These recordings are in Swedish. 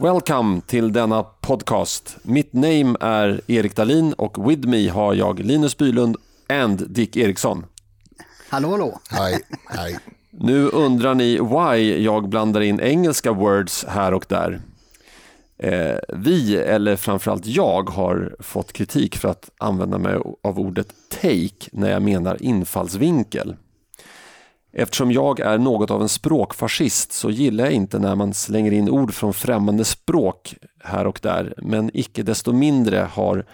Welcome till denna podcast. Mitt name är Erik Dalin och with me har jag Linus Bylund and Dick Eriksson. Hallå, hallå. Hej, hej. Nu undrar ni why jag blandar in engelska words här och där. Eh, vi, eller framförallt jag, har fått kritik för att använda mig av ordet take när jag menar infallsvinkel. Eftersom jag är något av en språkfascist så gillar jag inte när man slänger in ord från främmande språk här och där, men icke desto mindre har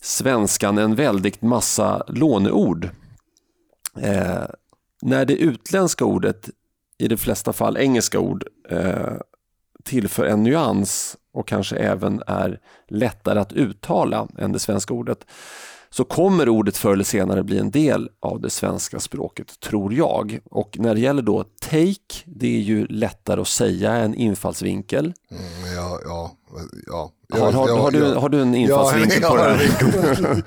svenskan en väldigt massa låneord. Eh, när det utländska ordet, i de flesta fall engelska ord, eh, tillför en nyans och kanske även är lättare att uttala än det svenska ordet, så kommer ordet förr eller senare bli en del av det svenska språket, tror jag. Och när det gäller då take, det är ju lättare att säga än infallsvinkel. Mm, ja, ja, ja. Har, har, har, du, har du en infallsvinkel ja, på det här?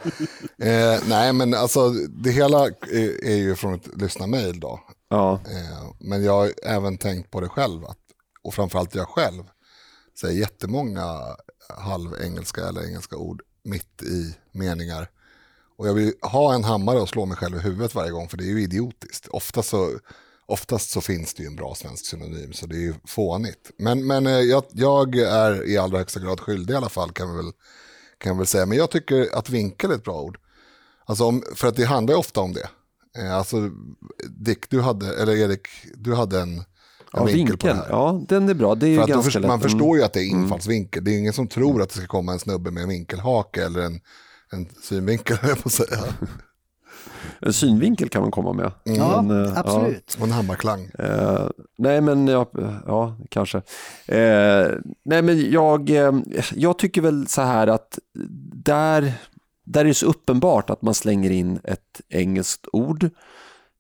eh, nej, men alltså det hela är, är ju från ett lyssnarmail då. Ja. Eh, men jag har även tänkt på det själv, att, och framförallt jag själv, säger jättemånga halvengelska eller engelska ord mitt i meningar. Och jag vill ha en hammare och slå mig själv i huvudet varje gång för det är ju idiotiskt. Ofta så, oftast så finns det ju en bra svensk synonym så det är ju fånigt. Men, men eh, jag, jag är i allra högsta grad skyldig i alla fall kan vi väl, kan vi väl säga. Men jag tycker att vinkel är ett bra ord. Alltså om, för att det handlar ju ofta om det. Eh, Alltså Dick, du hade, eller Erik, du hade en, Ja, vinkel, vinkel, på det här. ja den är bra. Det är För lätt. man Mm. förstår ju att det är infallsvinkel. Det är ingen som tror att det ska komma en snubbe med en vinkelhake eller en, en synvinkel, jag på säga. En synvinkel kan man komma med. Ja, Men, eh, absolut. Och en hammarklang. Eh, nej men ja, ja kanske. Eh, nej men jag, eh, jag tycker väl så här att där, där är det så uppenbart att man slänger in ett engelskt ord.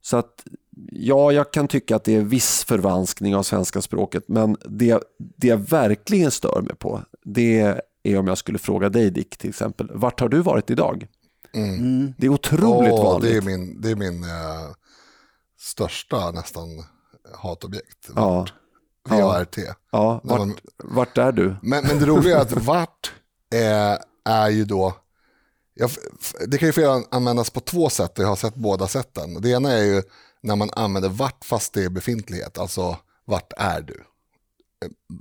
Så att ja, jag kan tycka att det är viss förvanskning av svenska språket. Men det, det jag verkligen stör mig på det är om jag skulle fråga dig Dick till exempel. Vart har du varit idag? Mm. Det är otroligt Åh, vanligt. det är min, det är min eh, största nästan hatobjekt. Ja. VART. Ja, vart, man- vart är du? Men, men det roliga är att vart är, är ju då, jag, det kan ju användas på två sätt och jag har sett båda sätten. Det ena är ju när man använder vart fast det är befintlighet, alltså vart är du?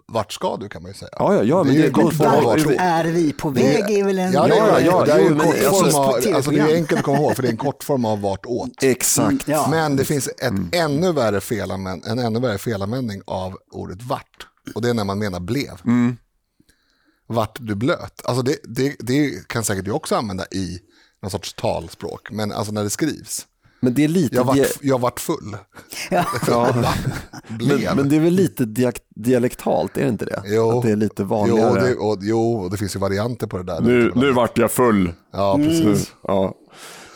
Vart ska du kan man ju säga. Ja, ja, ja Det är ju det, en kort det, form av Vart är vi på väg är väl en... Ja, det Ja, är, ja, det är ju men kortform alltså, av, alltså det är enkelt att komma ihåg för det är en kortform av vart åt. Exakt. Ja. Men det finns ett ännu värre felanvänd, en ännu värre felanvändning av ordet vart. Och det är när man menar blev. Vart du blöt. Alltså det, det, det kan säkert du också använda i någon sorts talspråk. Men alltså när det skrivs. Men det är lite, Jag vart, dia- jag vart full. Ja. men, men det är väl lite diak- dialektalt, är det inte det? Jo. Att det är lite jo, vanligare. det, och, jo, och det finns ju varianter på det där. Nu, nu vart jag full. Ja, precis. Ja.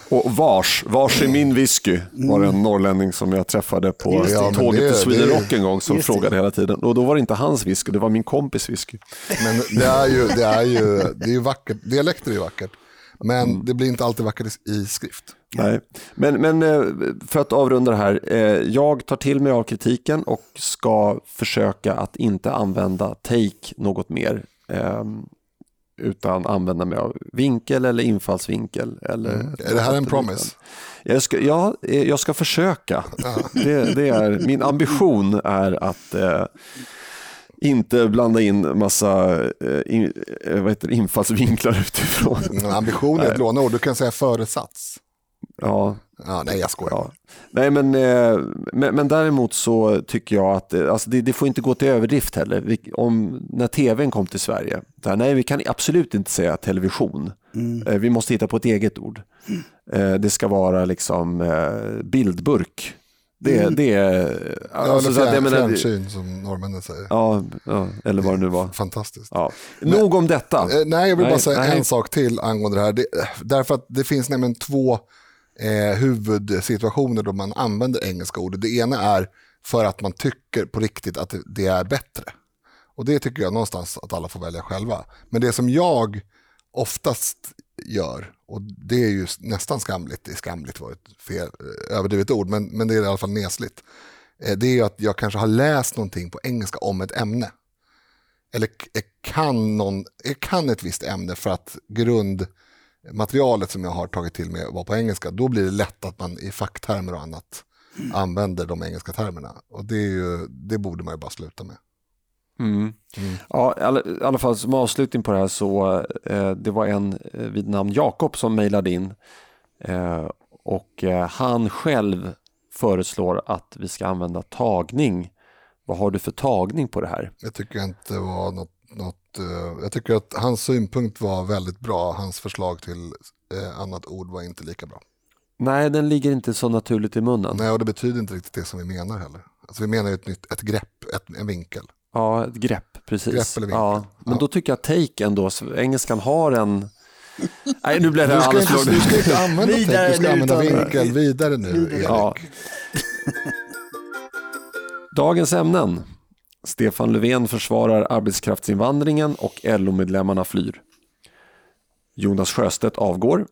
Och vars, vars är min whisky? Var det en norrlänning som jag träffade på. Ja, tåget det- till Sweden det- Rock en gång som frågade hela tiden. Och då var det inte hans whisky, det var min kompis whisky. Men det är ju, det är ju, det är ju vackert. Dialekter är ju vackert. Men Mm. det blir inte alltid vackert i skrift. Nej. Men, men eh, för att avrunda det här. eh, Jag tar till mig av kritiken och ska försöka att inte använda take något mer. ehm, Utan använda mig av vinkel eller infallsvinkel. Eller Är det här en promise? Jag ska, ja, eh, jag ska försöka. Det, det är, min ambition är att eh, inte blanda in massa in, vad heter infallsvinklar utifrån. Mm, Ambition är ett låneord. Du kan säga föresats. Ja, Ja, nej, jag skojar. ja. Nej, men, eh, men, men däremot så tycker jag att eh, alltså det, det får inte gå till överdrift heller. Vi, om, när tvn kom till Sverige, där, nej vi kan absolut inte säga television. Eh, vi måste hitta på ett eget ord. Eh, det ska vara liksom bildburk. Det, det är... Ja, Alltså, så eller menar- fjärnsyn som norrmännen säger. ja, ja, eller vad det nu var. Fantastiskt. Ja. Nog om detta. Nej, jag vill Nej, bara säga nej. en sak till angående det här. Det, därför att det finns nämligen två eh, huvudsituationer då man använder engelska ord. Det ena är för att man tycker på riktigt att det, är bättre. Och det tycker jag någonstans att alla får välja själva. Men det som jag oftast gör, och det är ju nästan skamligt, det är skamligt var ett fel, eh, överdrivet ord, men, men det är i alla fall nesligt. Eh, det är ju att jag kanske har läst någonting på engelska om ett ämne. eller jag eh, kan, någon, jag kan ett visst ämne för att grund grundmaterialet som jag har tagit till mig var på engelska, då blir det lätt att man i facktermer och annat använder de engelska termerna. Och det, är ju, det borde man ju bara sluta med. Mm. Ja, i alla, i alla fall som avslutning på det här så eh, det var en eh, vid namn Jakob som mejlade in eh, och eh, han själv föreslår att vi ska använda tagning. Vad har du för tagning på det här? Jag tycker inte det var något, något eh, jag tycker att hans synpunkt var väldigt bra, hans förslag till eh, annat ord var inte lika bra. Nej, den ligger inte så naturligt i munnen. Nej, och det betyder inte riktigt det som vi menar heller. Alltså vi menar ju ett nytt, ett grepp, ett, en vinkel. Ja, ett grepp, precis. Grepp eller vinkel. ja, men Ja. då tycker jag take ändå, engelskan har en... Nej, nu blev det Du ska, alldeles för du ska inte använda text, du ska använda vinkel. Vidare nu, Erik. Ja. Dagens ämnen. Stefan Löfven försvarar arbetskraftsinvandringen och LO-medlemmarna flyr. Jonas Sjöstedt avgår.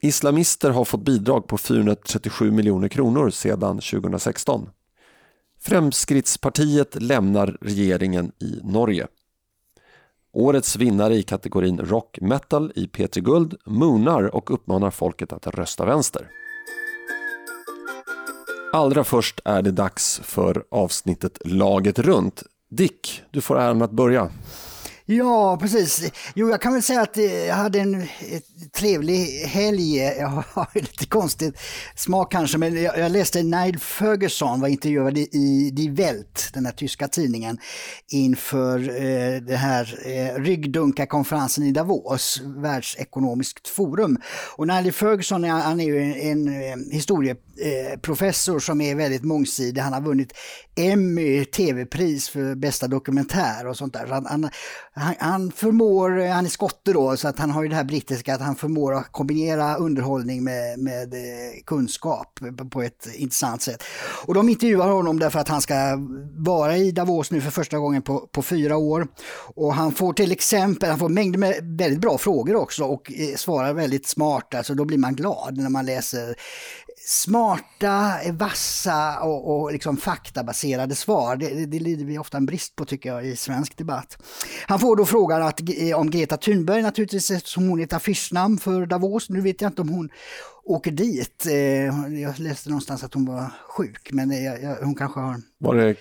Islamister har fått bidrag på 437 miljoner kronor sedan 2016. Fremskrittspartiet lämnar regeringen i Norge. Årets vinnare i kategorin rock metal i P3 Guld moonar och uppmanar folket att rösta vänster. Allra först är det dags för avsnittet Laget runt. Dick, du får äran att börja. Ja, precis. Jo, jag kan väl säga att eh, jag hade en trevlig helg. Jag har lite konstigt smak kanske, men jag, läste Nile Ferguson var intervjuad i, Die Welt, den här tyska tidningen, inför eh, den här eh, ryggdunkarkonferensen i Davos, världsekonomiskt forum. Och Nile Ferguson han är ju en, en eh, historieprofessor som är väldigt mångsidig. Han har vunnit Emmy tv-pris för bästa dokumentär och sånt där. Så han, han, han, han förmår, eh, han är skotte då, så att han har ju det här brittiska att han förmår att kombinera underhållning med, med eh, kunskap på- ett intressant sätt. Och de intervjuar honom därför att han ska vara i Davos nu för första gången på, på fyra år. Och han får till exempel, han får mängder med väldigt bra frågor också och eh, svarar väldigt smart, alltså då blir man glad när man läser smarta, vassa och, och liksom faktabaserade svar. Det, det, det lider vi ofta en brist på tycker jag i svensk debatt. Han får då frågan att, eh, om Greta Thunberg naturligtvis eftersom hon är ett affischnamn för Davos. Nu vet jag inte om hon åker dit. Eh, jag läste någonstans att hon var sjuk men eh, jag, jag, hon kanske har Var det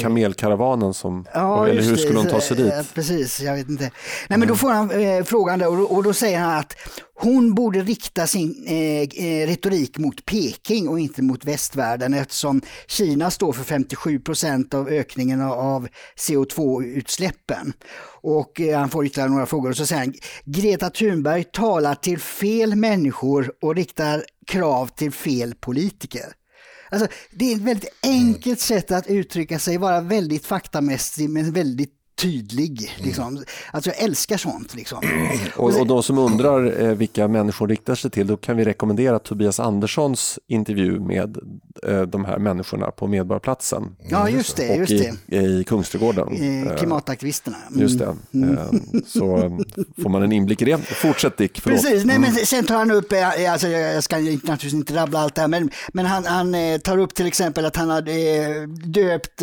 kamelkaravanen som... eller just hur det. skulle hon ta sig dit? Eh, Precis, jag vet inte. Nej, men då får han eh, frågan där, och, då- och då säger han att hon borde rikta sin eh, eh, retorik mot Peking och inte mot västvärlden eftersom Kina står för 57 procent av ökningen av- av CO2-utsläppen. Och eh, han får ytterligare några frågor och så säger han Greta Thunberg talar till fel människor och riktar krav till fel politiker. Alltså, det är ett väldigt enkelt sätt att uttrycka sig, vara väldigt faktamässig men väldigt tydlig. Liksom. Alltså jag älskar sånt. Liksom. Och, och de som undrar eh, vilka människor riktar sig till, då kan vi rekommendera Tobias Anderssons intervju med eh, de här människorna på Medborgarplatsen Ja, just det. och Just i, det. i Kungsträdgården. Eh, Klimataktivisterna. Mm. Just det. Eh, Så eh, får man en inblick i det. Fortsätt Dick, förlåt. Precis, nej, men sen tar han upp, eh, alltså, jag ska naturligtvis inte rabbla allt det här, men, men han, han tar upp till exempel att han eh, döpt,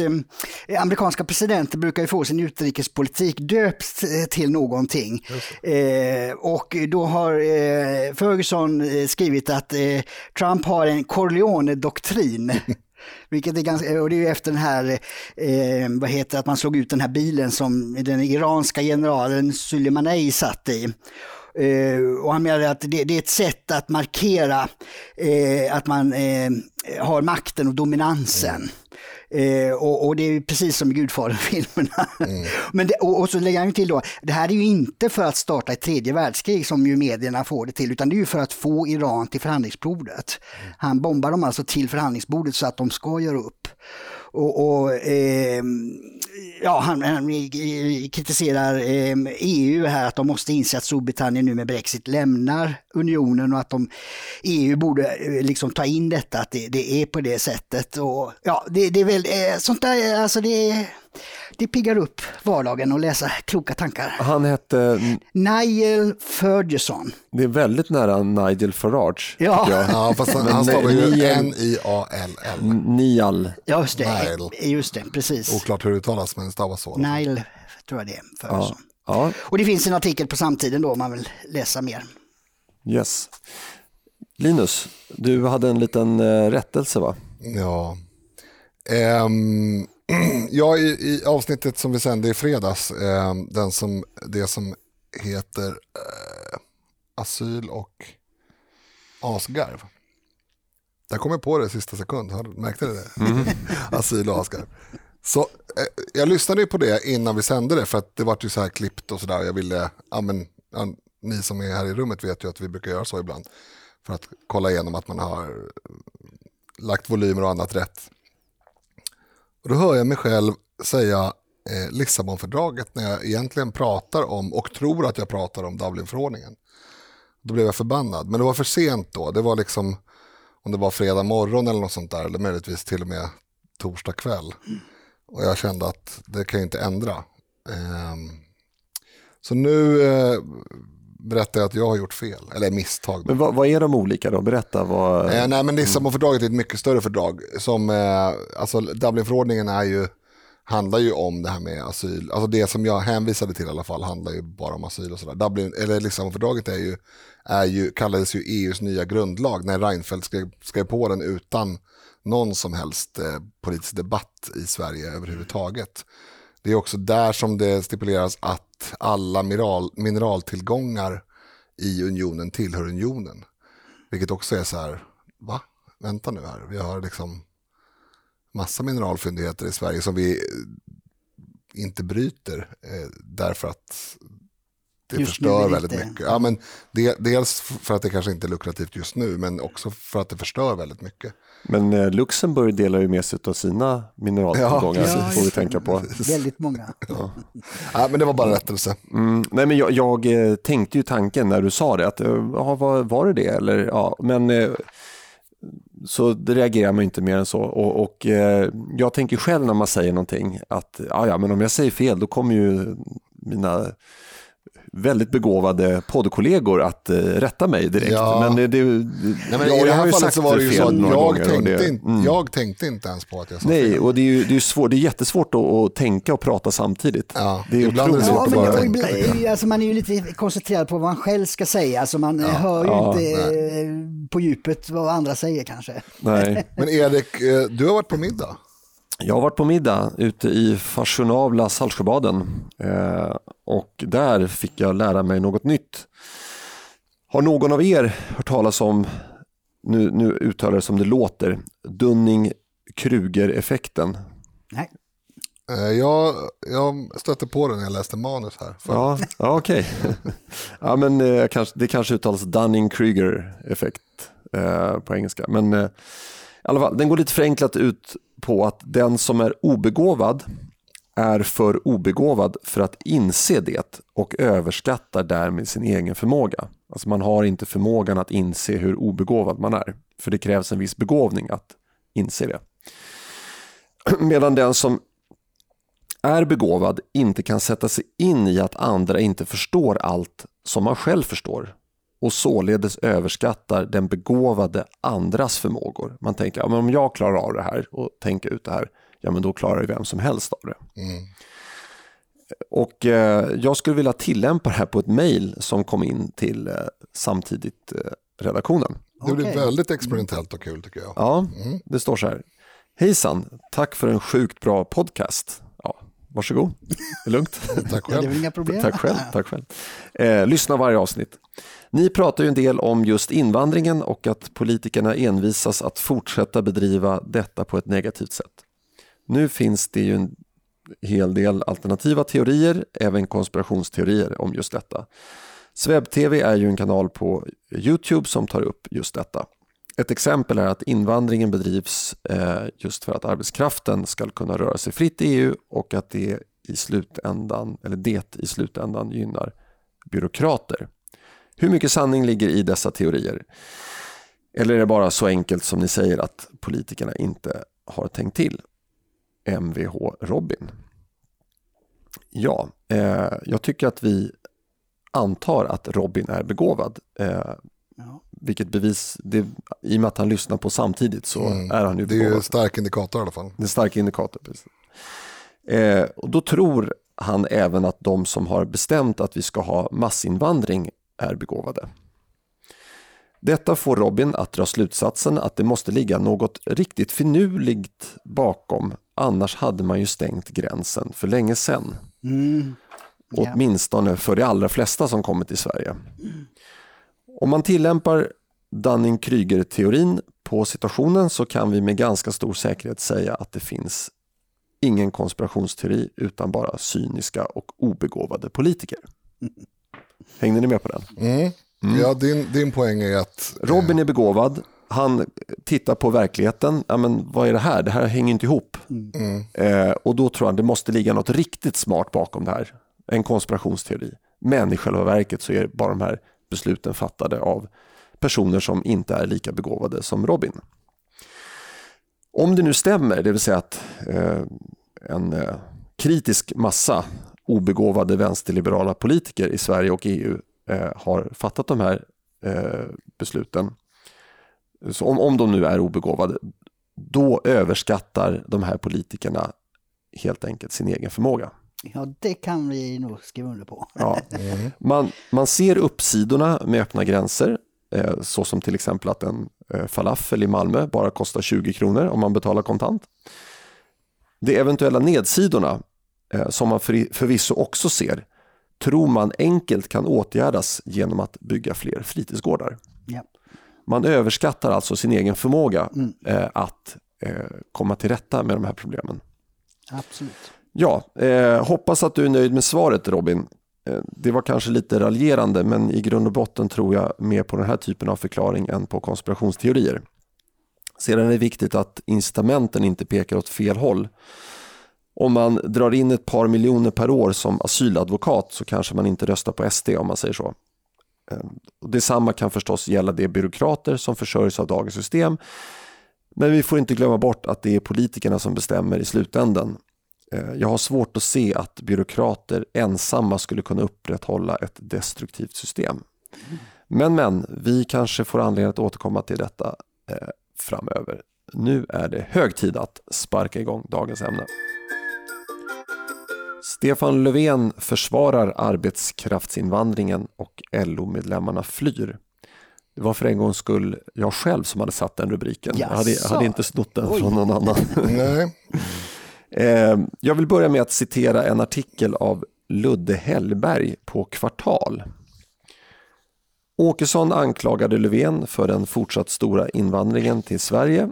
amerikanska presidenter brukar ju få sin utrikespolitik döpt eh, till någonting. Eh, och då har eh, Ferguson eh, skrivit att eh, Trump har en Corleone-doktrin. Vilket är ganska, och det är ju efter den här, eh, vad heter att man slog ut den här bilen som den iranska generalen Soleimani satt i. Eh, och han menar att det, det är ett sätt att markera eh, att man eh, har makten och dominansen. Eh, och, och det är precis som i Gudfadern-filmerna. Men det, och, och så lägger han till då, det här är ju inte för att starta ett tredje världskrig som ju medierna får det till, utan det är ju för att få Iran till förhandlingsbordet. Han bombar dem alltså till förhandlingsbordet så att de ska göra upp. Och, och ehm, ja, han, han kritiserar ehm, EU här att de måste inse att Storbritannien nu med Brexit lämnar unionen och att de, EU borde eh, liksom ta in detta, att det, det är på det sättet. Och, ja, det, det är väl eh, sånt där, alltså det, det piggar upp vardagen att läsa kloka tankar. Han hette, Niall Ferguson. det är väldigt nära Nigel Farage. Ja. Ja, fast han, han stavar ju N-I-A-L-L. Nial. Ja, just det. Niall. Just det, precis. Oklart hur det uttalas, men det stavas så. Nile tror jag det är. För Ja. Ja, Och det finns en artikel på samtiden då om man vill läsa mer. yes. Linus, du hade en liten eh, rättelse va? Ja. Ehm, ja, i, i avsnittet som vi sände i fredags, ehm, den som, det som heter eh, Asyl och asgarv. Där kom jag på det sista sekund, märkte ni det? Asyl och asgarv. Så, eh, jag lyssnade ju på det innan vi sände det för att det var ju så här klippt och sådär. Jag ville, ja, men, ja, ni som är här i rummet vet ju att vi brukar göra så ibland. För att kolla igenom att man har lagt volymer och annat rätt. Och då hör jag mig själv säga eh, Lissabonfördraget när jag egentligen pratar om och tror att jag pratar om Dublinförordningen. Då blev jag förbannad, men det var för sent då. Det var liksom om det var fredag morgon eller något sånt där, eller möjligtvis till och med torsdag kväll. Och jag kände att det kan jag inte ändra. Eh, så nu eh, berättar jag att jag har gjort fel, eller misstag. Men vad, vad är de olika då? Berätta. Vad... Eh, nej men Lissabonfördraget är ett mycket större fördrag. Som, eh, alltså Dublinförordningen är ju, handlar ju om det här med asyl. Alltså det som jag hänvisade till i alla fall handlar ju bara om asyl och sådär. Dublin, eller Lissabonfördraget är ju, är ju, kallades ju EUs nya grundlag när Reinfeldt skrev, skrev på den utan någon som helst eh, politisk debatt i Sverige överhuvudtaget. Det är också där som det stipuleras att alla mineral, mineraltillgångar i unionen tillhör unionen. Vilket också är så här, va? Vänta nu här, vi har liksom massa mineralfyndigheter i Sverige som vi inte bryter eh, därför att det Just förstör det väldigt inte. mycket. Ja, men de, dels för att det kanske inte är lukrativt just nu, men också för att det förstör väldigt mycket. Men eh, Luxemburg delar ju med sig av sina mineraltillgångar, Ja, får vi tänka på. Väldigt många. Ja, men det var bara rättelse. Mm, nej, men jag, jag eh, tänkte ju tanken när du sa det, att eh, ja, var, var det det? Eller, ja, men, eh, så reagerar man inte mer än så. Och, och eh, jag tänker själv när man säger någonting att ja, ja, men om jag säger fel då kommer ju mina väldigt begåvade poddkollegor att eh, rätta mig direkt. Ja. Men det, det, Nej, men jag- I det här fallet sagt så var det ju så att jag tänkte, det- inte, mm. jag tänkte inte ens på att jag sa Nej, fel. och det är ju det är svårt, det är jättesvårt att, att tänka och prata samtidigt. Ja, det är ibland är det otroligt. svårt Ja, att bara tänka ibland- alltså man är ju lite koncentrerad på vad man själv ska säga, så man eh, hör ju Ja, inte eh, på djupet vad andra säger kanske. Nej. Men Erik, du har varit på middag. Jag har varit på middag ute i fashionabla Saltsjöbaden eh, och där fick jag lära mig något nytt. Har någon av er hört talas om, nu, nu uttalar det som det låter, Dunning-Kruger-effekten? Nej. Eh, Jag, jag stötte på den när jag läste manus här. För, Ja, ja okej. ja, men eh, kanske, det kanske uttalas Dunning-Kruger-effekt eh, på engelska. Men alla fall, den går lite förenklat ut på att den som är obegåvad är för obegåvad för att inse det och överskattar därmed sin egen förmåga. Alltså man har inte förmågan att inse hur obegåvad man är. För det krävs en viss begåvning att inse det. Medan den som är begåvad inte kan sätta sig in i att andra inte förstår allt som man själv förstår och således överskattar den begåvade andras förmågor. Man tänker, ja, men om jag klarar av det här och tänker ut det här, ja men då klarar ju vem som helst av det. Mm. Och eh, jag skulle vilja tillämpa det här på ett mejl som kom in till eh, samtidigt eh, redaktionen. Det blir Okej. väldigt experimentellt och kul tycker jag. Ja, det står så här. Hejsan, tack för en sjukt bra podcast. Varsågod, det är lugnt. Tack Ja, det är själv. inga problem. Tack själv. Tack själv. Eh, lyssna varje avsnitt. Ni pratar ju en del om just invandringen och att politikerna envisas att fortsätta bedriva detta på ett negativt sätt. Nu finns det ju en hel del alternativa teorier, även konspirationsteorier om just detta. Sveb-TV är ju en kanal på Youtube som tar upp just detta. Ett exempel är att invandringen bedrivs eh, just för att arbetskraften ska kunna röra sig fritt i EU och att det i slutändan, eller det i slutändan gynnar byråkrater. Hur mycket sanning ligger i dessa teorier? Eller är det bara så enkelt som ni säger att politikerna inte har tänkt till? Mvh Robin. Ja, eh, jag tycker att vi antar att Robin är begåvad. Eh, Ja vilket bevis, det, i och med att han lyssnar på samtidigt så Mm. är han ju Det är ju en stark indikator i alla fall. Det är en stark indikator. Precis. Eh, och då tror han även att de som har bestämt att vi ska ha massinvandring är begåvade. Detta får Robin att dra slutsatsen att det måste ligga något riktigt finurligt bakom, annars hade man ju stängt gränsen för länge sedan. Mm. Ja. Åtminstone för de allra flesta som kommer till Sverige. Om man tillämpar Dunning-Kryger-teorin på situationen så kan vi med ganska stor säkerhet säga att det finns ingen konspirationsteori utan bara cyniska och obegåvade politiker. Hängde ni med på den? Mm. Ja, din, din poäng är att... Robin är begåvad, han tittar på verkligheten, ja, men vad är det här? Det här hänger inte ihop. Mm. Eh, och då tror han det måste ligga något riktigt smart bakom det här. En konspirationsteori. Men i själva verket så är bara de här besluten fattade av personer som inte är lika begåvade som Robin. Om det nu stämmer, det vill säga att eh, en eh, kritisk massa obegåvade vänsterliberala politiker i Sverige och EU eh, har fattat de här eh, besluten. Så om, om de nu är obegåvade, då överskattar de här politikerna helt enkelt sin egen förmåga. Ja, det kan vi nog skriva under på. Ja. Man, man ser uppsidorna med öppna gränser, eh, så som till exempel att en eh, falafel i Malmö bara kostar 20 kronor om man betalar kontant. De eventuella nedsidorna, eh, som man för, förvisso också ser, tror man enkelt kan åtgärdas genom att bygga fler fritidsgårdar. Ja. Man överskattar alltså sin egen förmåga eh, att komma till rätta med de här problemen. Absolut. Ja, eh, hoppas att du är nöjd med svaret Robin. Eh, det var kanske lite raljerande men i grund och botten tror jag mer på den här typen av förklaring än på konspirationsteorier. Sedan är det viktigt att incitamenten inte pekar åt fel håll. Om man drar in ett par miljoner per år som asyladvokat så kanske man inte röstar på SD om man säger så. Eh, detsamma kan förstås gälla de byråkrater som försörjs av dagens system. Men vi får inte glömma bort att det är politikerna som bestämmer i slutändan. Eh, Jag har svårt att se att byråkrater ensamma skulle kunna upprätthålla ett destruktivt system. Men men, vi kanske får anledning att återkomma till detta eh, framöver. Nu är det hög tid att sparka igång dagens ämne. Stefan Löfven försvarar arbetskraftsinvandringen och LO-medlemmarna flyr. Det var för en gångs skull jag själv som hade satt den rubriken. Jag hade, hade inte snott den Oj. från någon annan. Nej, Ehm, jag vill börja med att citera en artikel av Ludde Hellberg på Kvartal. Åkesson anklagade Löfven för den fortsatt stora invandringen till Sverige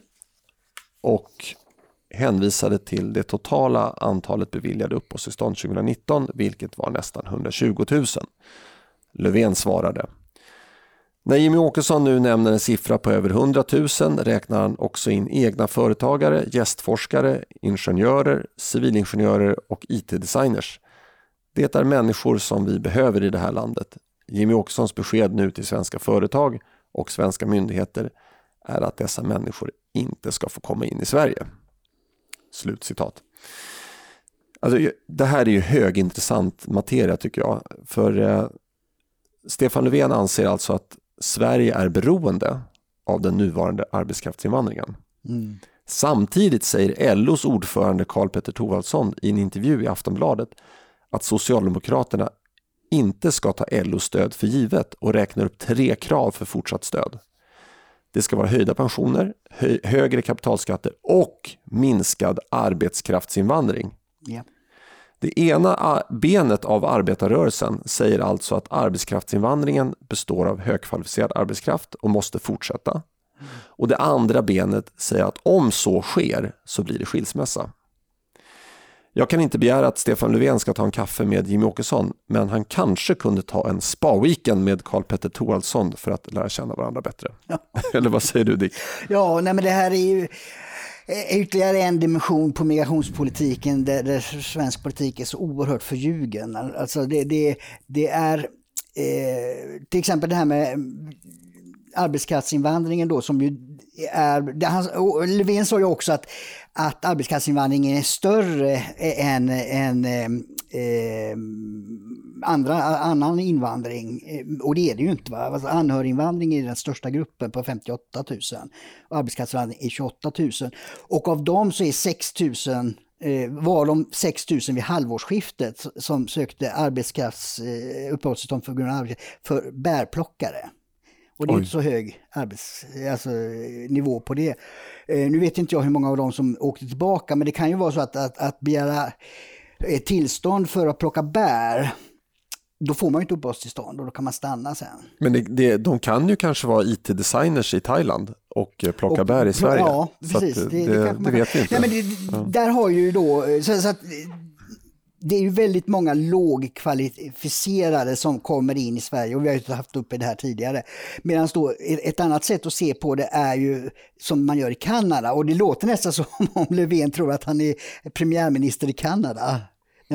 och hänvisade till det totala antalet beviljade uppehållstillstånd 2019, vilket var nästan 120 000. Löfven svarade när Jimmy Åkesson nu nämner en siffra på över 100 000 räknar han också in egna företagare, gästforskare, ingenjörer, civilingenjörer och IT-designers. Det är människor som vi behöver i det här landet. Jimmy Åkessons besked nu till svenska företag och svenska myndigheter är att dessa människor inte ska få komma in i Sverige. Slutcitat. Alltså, det här är ju högintressant materia tycker jag. För eh, Stefan Löfven anser alltså att Sverige är beroende av den nuvarande arbetskraftsinvandringen. Mm. Samtidigt säger LOs ordförande Karl Petter Thorwaldsson i en intervju i Aftonbladet att Socialdemokraterna inte ska ta LOs stöd för givet och räknar upp tre krav för fortsatt stöd. Det ska vara höjda pensioner, hö högre kapitalskatter och minskad arbetskraftsinvandring. Ja. Det ena benet av arbetarrörelsen säger alltså att arbetskraftsinvandringen består av högkvalificerad arbetskraft och måste fortsätta. Och det andra benet säger att om så sker så blir det skilsmässa. Jag kan inte begära att Stefan Löfven ska ta en kaffe med Jimmy Åkesson, men han kanske kunde ta en spa-weekend med Karl Petter Thorwaldsson för att lära känna varandra bättre. Eller vad säger du Dick? Ja, nej, men det här är ju Eh, ytterligare en dimension på migrationspolitiken där, där svensk politik är så oerhört förljugen. Alltså det, det, det är eh, till exempel det här med arbetskraftsinvandringen då som ju är, det, han, Löfven sa ju också att, att arbetskraftsinvandringen är större än, än eh, eh, andra, annan invandring. Eh, Och det är det ju inte. Va? Alltså, anhöriginvandring är den största gruppen på 58 000. Och arbetskraftsinvandring är 28 000. Och av dem så är 6 000 eh, var de 6 000 vid halvårsskiftet som sökte arbetskrafts, eh, för, grund av för bärplockare. Och det är Oj. inte så hög arbets, alltså, nivå på det. Eh, nu vet inte jag hur många av dem som åkte tillbaka, men det kan ju vara så att, att, att begära tillstånd för att plocka bär, då får man ju inte uppehållstillstånd och då kan man stanna sen. Men det, det, de kan ju kanske vara IT-designers i Thailand och eh, plocka Och- bär i Sverige. Ja, Så att precis. det, det, det, vet vi inte. Nej, men det, Där har ju då, så, så att, det är ju väldigt många lågkvalificerade som kommer in i Sverige och vi har ju haft uppe det här tidigare. Medan då ett annat sätt att se på det är ju som man gör i Kanada och det låter nästan som om Löfven tror att han är premiärminister i Kanada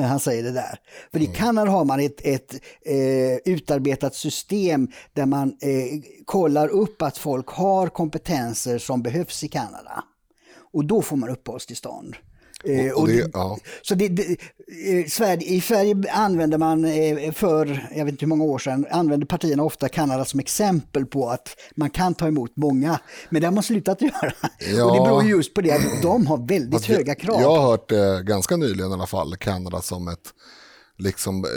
när han säger det där. För i Kanada har man ett, ett eh, utarbetat system där man eh, kollar upp att folk har kompetenser som behövs i Kanada. Och då får man uppehållstillstånd. Eh, Och det, det- ja. så det, det, eh, Sverige, I Sverige använder man eh, för, jag vet inte hur många år sedan, använder partierna ofta Kanada som exempel på att man kan ta emot många. Men det har man slutat göra. Ja. Och det beror just på det att de har väldigt Fast jag- höga krav. Jag har hört eh, ganska nyligen i alla fall Kanada som ett liksom, eh,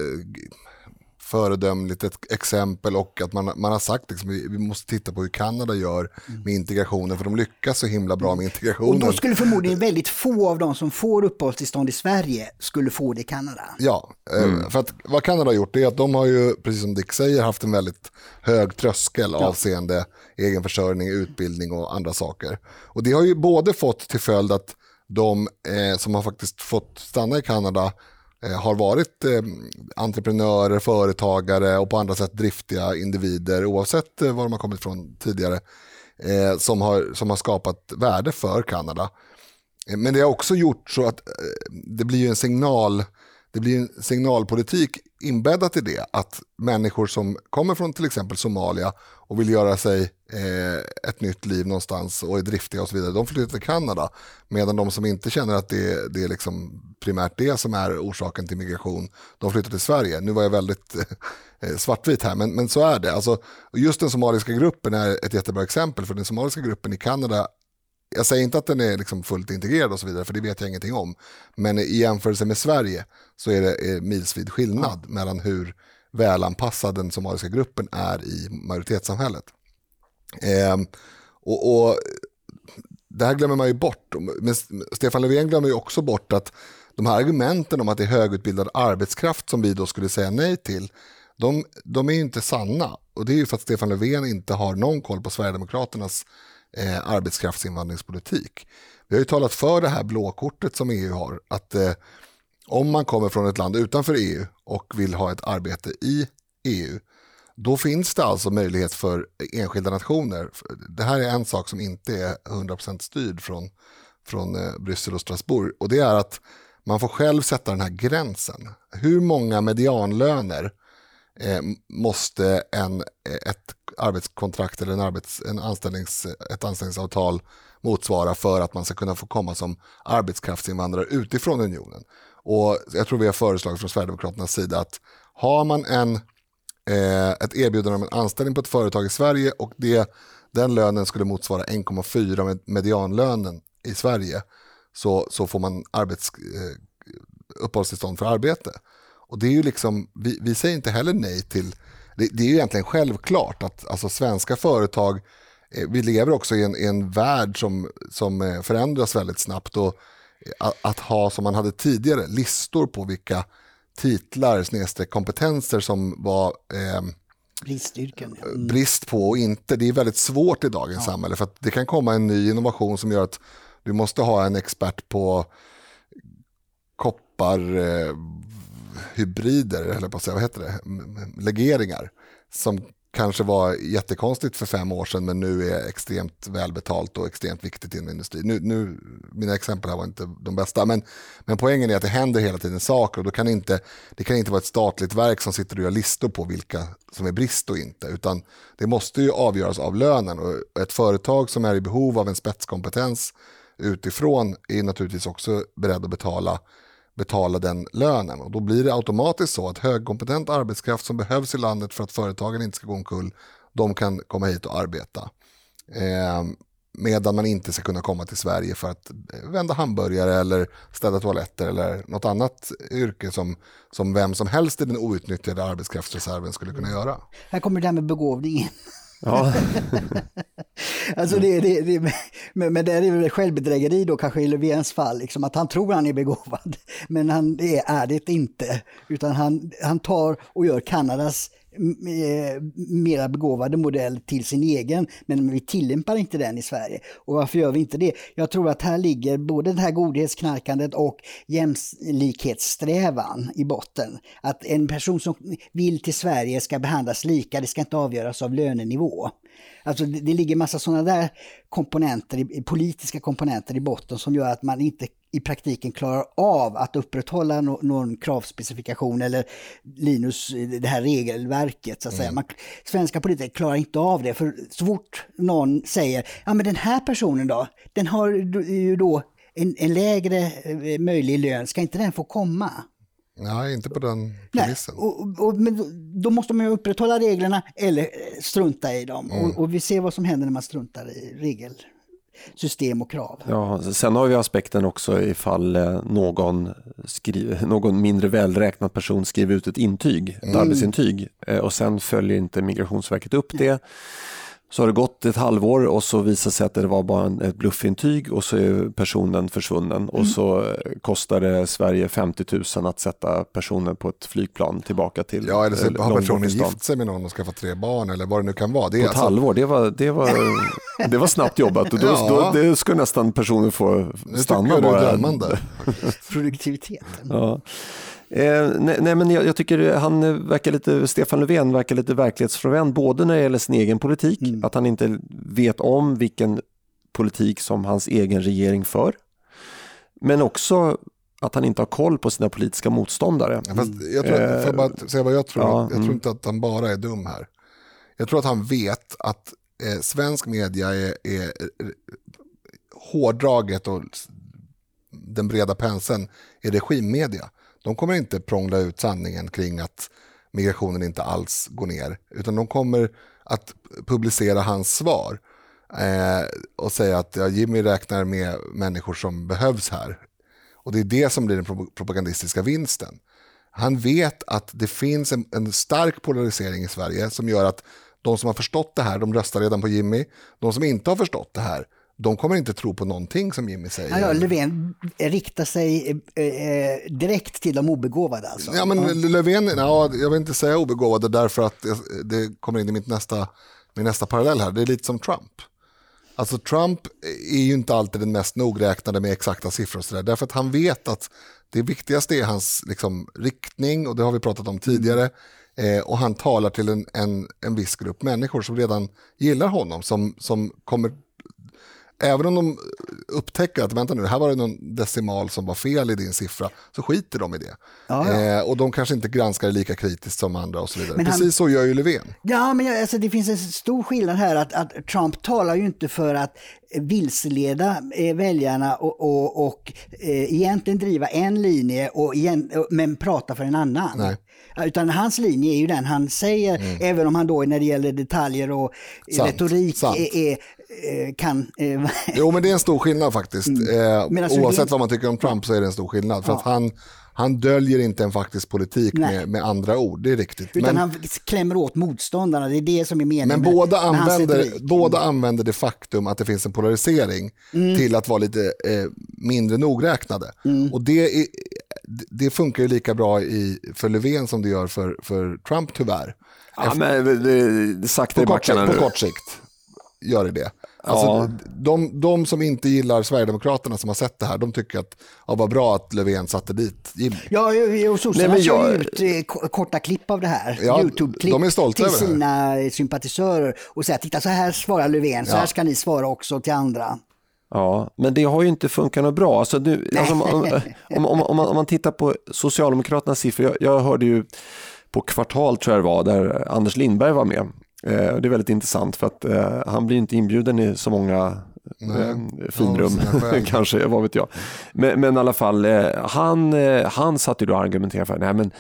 föredömligt ett exempel och att man, man har sagt liksom, vi, måste titta på hur Kanada gör med integrationen för de lyckas så himla bra med Och integrationen. då skulle förmodligen väldigt få av de som får uppehållstillstånd i Sverige skulle få det i Kanada. Ja, eh, för att vad Kanada har gjort är att de har ju, precis som Dick säger, haft en väldigt hög tröskel avseende egenförsörjning, utbildning och andra saker. Och det har ju både fått till följd att de eh, som har faktiskt fått stanna i Kanada Eh, har varit eh, entreprenörer, företagare och på andra sätt driftiga individer oavsett eh, var de har kommit från tidigare eh, som, har, som har skapat värde för Kanada. Eh, Men det har också gjort så att eh, det blir ju en signal, det blir en signalpolitik inbäddat i det. Att människor som kommer från till exempel Somalia och vill göra sig eh, ett nytt liv någonstans och är driftiga och så vidare, de flyttar till Kanada. Medan de som inte känner att det, det är liksom primärt det som är orsaken till migration, de flyttar till Sverige. Nu var jag väldigt eh, svartvit här, men, men så är det. Alltså, just den somaliska gruppen är ett jättebra exempel, för den somaliska gruppen i Kanada jag säger inte att den är liksom fullt integrerad och så vidare, för det vet jag ingenting om. Men i jämförelse med Sverige så är det eh, milsvid skillnad mellan hur välanpassad den somaliska gruppen är i majoritetssamhället. Eh, och, och det här glömmer man ju bort. Men Stefan Löfven glömmer ju också bort att de här argumenten om att det är högutbildad arbetskraft som vi då skulle säga nej till, de, de är ju inte sanna. Och det är ju för att Stefan Löfven inte har någon koll på Sverigedemokraternas eh, arbetskraftsinvandringspolitik. Vi har ju talat för det här blåkortet som EU har, att eh, om man kommer från ett land utanför EU och vill ha ett arbete i EU, då finns det alltså möjlighet för enskilda nationer. Det här är en sak som inte är 100% styrd från, från eh, Bryssel och Strasbourg och det är att man får själv sätta den här gränsen. Hur många medianlöner eh, måste en, eh, ett arbetskontrakt eller en arbets, en anställnings, ett anställningsavtal motsvara för att man ska kunna få komma som arbetskraftsinvandrare utifrån unionen. Och jag tror vi har föreslagit från Sverigedemokraternas sida att har man en, eh, ett erbjudande om en anställning på ett företag i Sverige och det, den lönen skulle motsvara 1,4 med medianlönen i Sverige så, så får man arbets, eh, uppehållstillstånd för arbete. Och det är ju liksom, vi, vi säger inte heller nej till, det, det är ju egentligen självklart att alltså, svenska företag, eh, vi lever också i en, i en värld som, som eh, förändras väldigt snabbt och att, att ha som man hade tidigare listor på vilka titlar, snedstreck kompetenser som var eh, Bristyrken. ja. Mm. brist på och inte. Det är väldigt svårt i dagens samhälle för att det kan komma en ny innovation som gör att du måste ha en expert på koppar eh, hybrider, eller på att säga, vad heter det, legeringar som kanske var jättekonstigt för fem år sedan men nu är extremt välbetalt och extremt viktigt inom industrin. Nu, nu, mina exempel här var inte de bästa men, men poängen är att det händer hela tiden saker och då kan inte, det kan inte vara ett statligt verk som sitter och gör listor på vilka som är brist och inte utan det måste ju avgöras av lönen och ett företag som är i behov av en spetskompetens utifrån är naturligtvis också beredd att betala betala den lönen. Och då blir det automatiskt så att högkompetent arbetskraft som behövs i landet för att företagen inte ska gå omkull, de kan komma hit och arbeta. Eh, medan man inte ska kunna komma till Sverige för att eh, vända hamburgare eller städa toaletter eller något annat yrke som, som vem som helst i den outnyttjade arbetskraftsreserven skulle kunna göra. Här kommer det här med begåvning in. Ja. alltså det, det, det, men, men det är väl självbedrägeri då kanske i Löfvens fall, liksom, att han tror han är begåvad. Men han det är det inte, utan han, han tar och gör Kanadas Eh, mera begåvade modell till sin egen, men vi tillämpar inte den i Sverige. Och varför gör vi inte det? Jag tror att här ligger både det här godhetsknarkandet och jämlikhetssträvan i botten. Att en person som vill till Sverige ska behandlas lika, det ska inte avgöras av lönenivå. Alltså det, det ligger massa sådana där komponenter, politiska komponenter i botten som gör att man inte i praktiken klarar av att upprätthålla no någon kravspecifikation eller Linus, det här regelverket. Så att säga. Mm. Man, svenska politiker klarar inte av det, för så fort någon säger ja men den här personen då, den har ju då en, en lägre eh, möjlig lön, ska inte den få komma? Nej, inte på den premissen. Nej, och, och, men då måste man ju upprätthålla reglerna eller strunta i dem. Mm. Och, och, vi ser vad som händer när man struntar i regelsystem och krav. Ja, sen har vi aspekten också ifall eh, någon, skriver, någon mindre välräknad person skriver ut ett intyg, ett mm. arbetsintyg eh, och sen följer inte Migrationsverket upp det. Så har det gått ett halvår och så visar sig att det var bara ett bluffintyg och så är personen försvunnen och mm. så kostar det Sverige 50 000 att sätta personen på ett flygplan tillbaka till Ja, eller så eh, har personen gift sig med någon och skaffat tre barn eller vad det nu kan vara. Det är på alltså... ett halvår, det var, det, var, det var snabbt jobbat och då, ja. då det ska nästan personen få stanna bara. Produktiviteten. Ja. Eh, nej, nej, men jag, jag, tycker han verkar lite, Stefan Löfven verkar lite verklighetsfrånvänd både när det gäller sin egen politik, mm. att han inte vet om vilken politik som hans egen regering för. Men också att han inte har koll på sina politiska motståndare. Ja, jag tror, får jag bara säga vad jag tror? Ja, jag tror mm. inte att han bara är dum här. Jag tror att han vet att eh, svensk media är, är hårdraget och den breda penseln är regimmedia de kommer inte prångla ut sanningen kring att migrationen inte alls går ner, utan de kommer att publicera hans svar eh, och säga att ja, Jimmy räknar med människor som behövs här. Och det är det som blir den propagandistiska vinsten. Han vet att det finns en, en stark polarisering i Sverige som gör att de som har förstått det här, de röstar redan på Jimmy. De som inte har förstått det här, de kommer inte tro på någonting som Jimmy säger. Ja, Löfven riktar sig eh, eh, direkt till de obegåvade alltså? Ja, men ja. Löfven, ja, jag vill inte säga obegåvade därför att det kommer in i mitt nästa, min nästa parallell här. Det är lite som Trump. Alltså Trump är ju inte alltid den mest nogräknade med exakta siffror och så där, därför att han vet att det viktigaste är hans liksom, riktning och det har vi pratat om tidigare. Eh, och han talar till en, en, en viss grupp människor som redan gillar honom, som, som kommer även om de upptäcker att vänta nu, här var det någon decimal som var fel i din siffra, så skiter de i det. Ja, ja. Eh, och de kanske inte granskar det lika kritiskt som andra och så vidare. Men Precis han, så gör ju Löfven. Ja, men alltså, det finns en stor skillnad här att, att Trump talar ju inte för att vilseleda eh, väljarna och, och, och eh, egentligen driva en linje och igen, men prata för en annan. Nej. Utan hans linje är ju den han säger, mm. även om han då när det gäller detaljer och sant, retorik sant. Är, är, eh, kan... Eh, jo, men det är en stor skillnad faktiskt. Mm. Eh, oavsett vad man tycker om Trump så är det en stor skillnad. För ja. att han, han döljer inte en faktisk politik med, med, andra ord, det är riktigt. Utan men, han klämmer åt motståndarna, det är det som är meningen Men båda, med, använder, båda använder det faktum att det finns en polarisering mm. till att vara lite eh, mindre nogräknade. Mm. Och det, är, det funkar ju lika bra i, för Löfven som det gör för, för Trump tyvärr. Ja, Efter, men det, det sakta i backarna På kort sikt gör det det. Alltså, ja. de, de som inte gillar Sverigedemokraterna som har sett det här, de tycker att ja, vad bra att Löfven satte dit Jimmy. Ja, och sossarna kör ut eh, korta klipp av det här, ja, YouTube-klipp till sina sympatisörer och säger titta så här svarar Löfven, så här ska ni svara också till andra. Ja, men det har ju inte funkat något bra. Alltså nu, alltså om, om, om, om, man, om man tittar på Socialdemokraternas siffror, jag, jag hörde ju på Kvartal tror jag det var, där Anders Lindberg var med. Eh, det är väldigt intressant för att eh, han blir inte inbjuden i så många Nej, eh, finrum, kanske, vad vet jag. Men, men i alla fall, han, han satt ju då och argumenterade för, nej men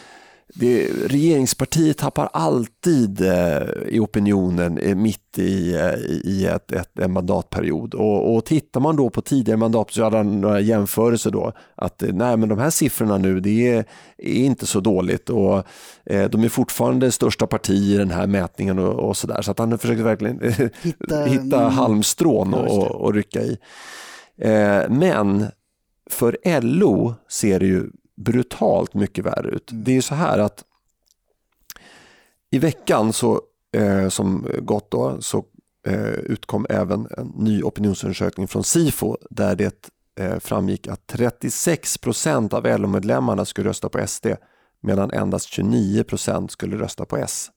det, regeringspartiet tappar alltid eh, i opinionen eh, mitt i, eh, i ett, ett, en mandatperiod. Och, och tittar man då på tidigare mandat så hade några jämförelser då att eh, nej men de här siffrorna nu det är, är inte så dåligt och eh, de är fortfarande största parti i den här mätningen och, och sådär. Så att han försöker verkligen hitta, hitta mm. halmstrån och, och, rycka i. Men för LO ser det ju brutalt mycket värre ut. Mm. Det är ju så här att i veckan så, eh, som gått då, så eh, utkom även en ny opinionsundersökning från Sifo där det eh, framgick att 36 procent av LO-medlemmarna skulle rösta på SD medan endast 29 procent skulle rösta på S.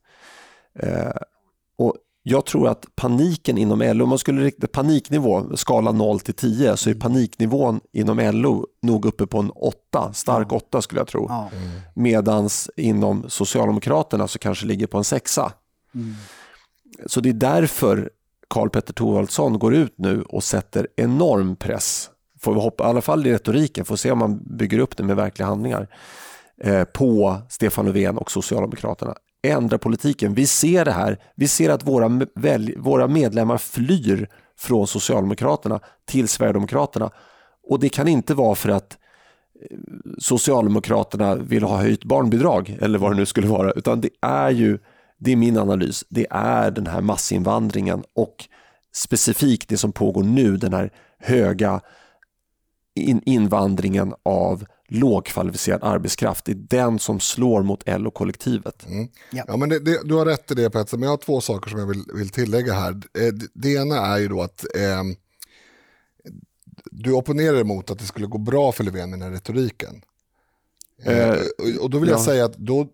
Jag tror att paniken inom LO, om man skulle rikta paniknivå, skala 0 till 10, så är mm. paniknivån inom LO nog uppe på en 8, stark 8 skulle jag tro. Ja. Mm. Medans inom Socialdemokraterna så kanske ligger på en 6. Mm. Så det är därför Karl Petter Thorwaldsson går ut nu och sätter enorm press, får vi hoppa, i alla fall i retoriken, får se om man bygger upp det med verkliga handlingar, eh, på Stefan Löfven och Socialdemokraterna ändra politiken. Vi ser det här. Vi ser att våra, väl, våra medlemmar flyr från Socialdemokraterna till Sverigedemokraterna. Och det kan inte vara för att eh, Socialdemokraterna vill ha höjt barnbidrag eller vad det nu skulle vara, utan det är ju, det är min analys, det är den här massinvandringen och specifikt det som pågår nu, den här höga invandringen av lågkvalificerad arbetskraft. Det är den som slår mot LO-kollektivet. Mm. Ja. ja. men det, det, du har rätt i det Petter, men jag har två saker som jag vill, vill tillägga här. Eh, det, det ena är ju då att eh, du opponerar emot att det skulle gå bra för Löfven med den här retoriken. Eh, eh, och då vill jag säga att då,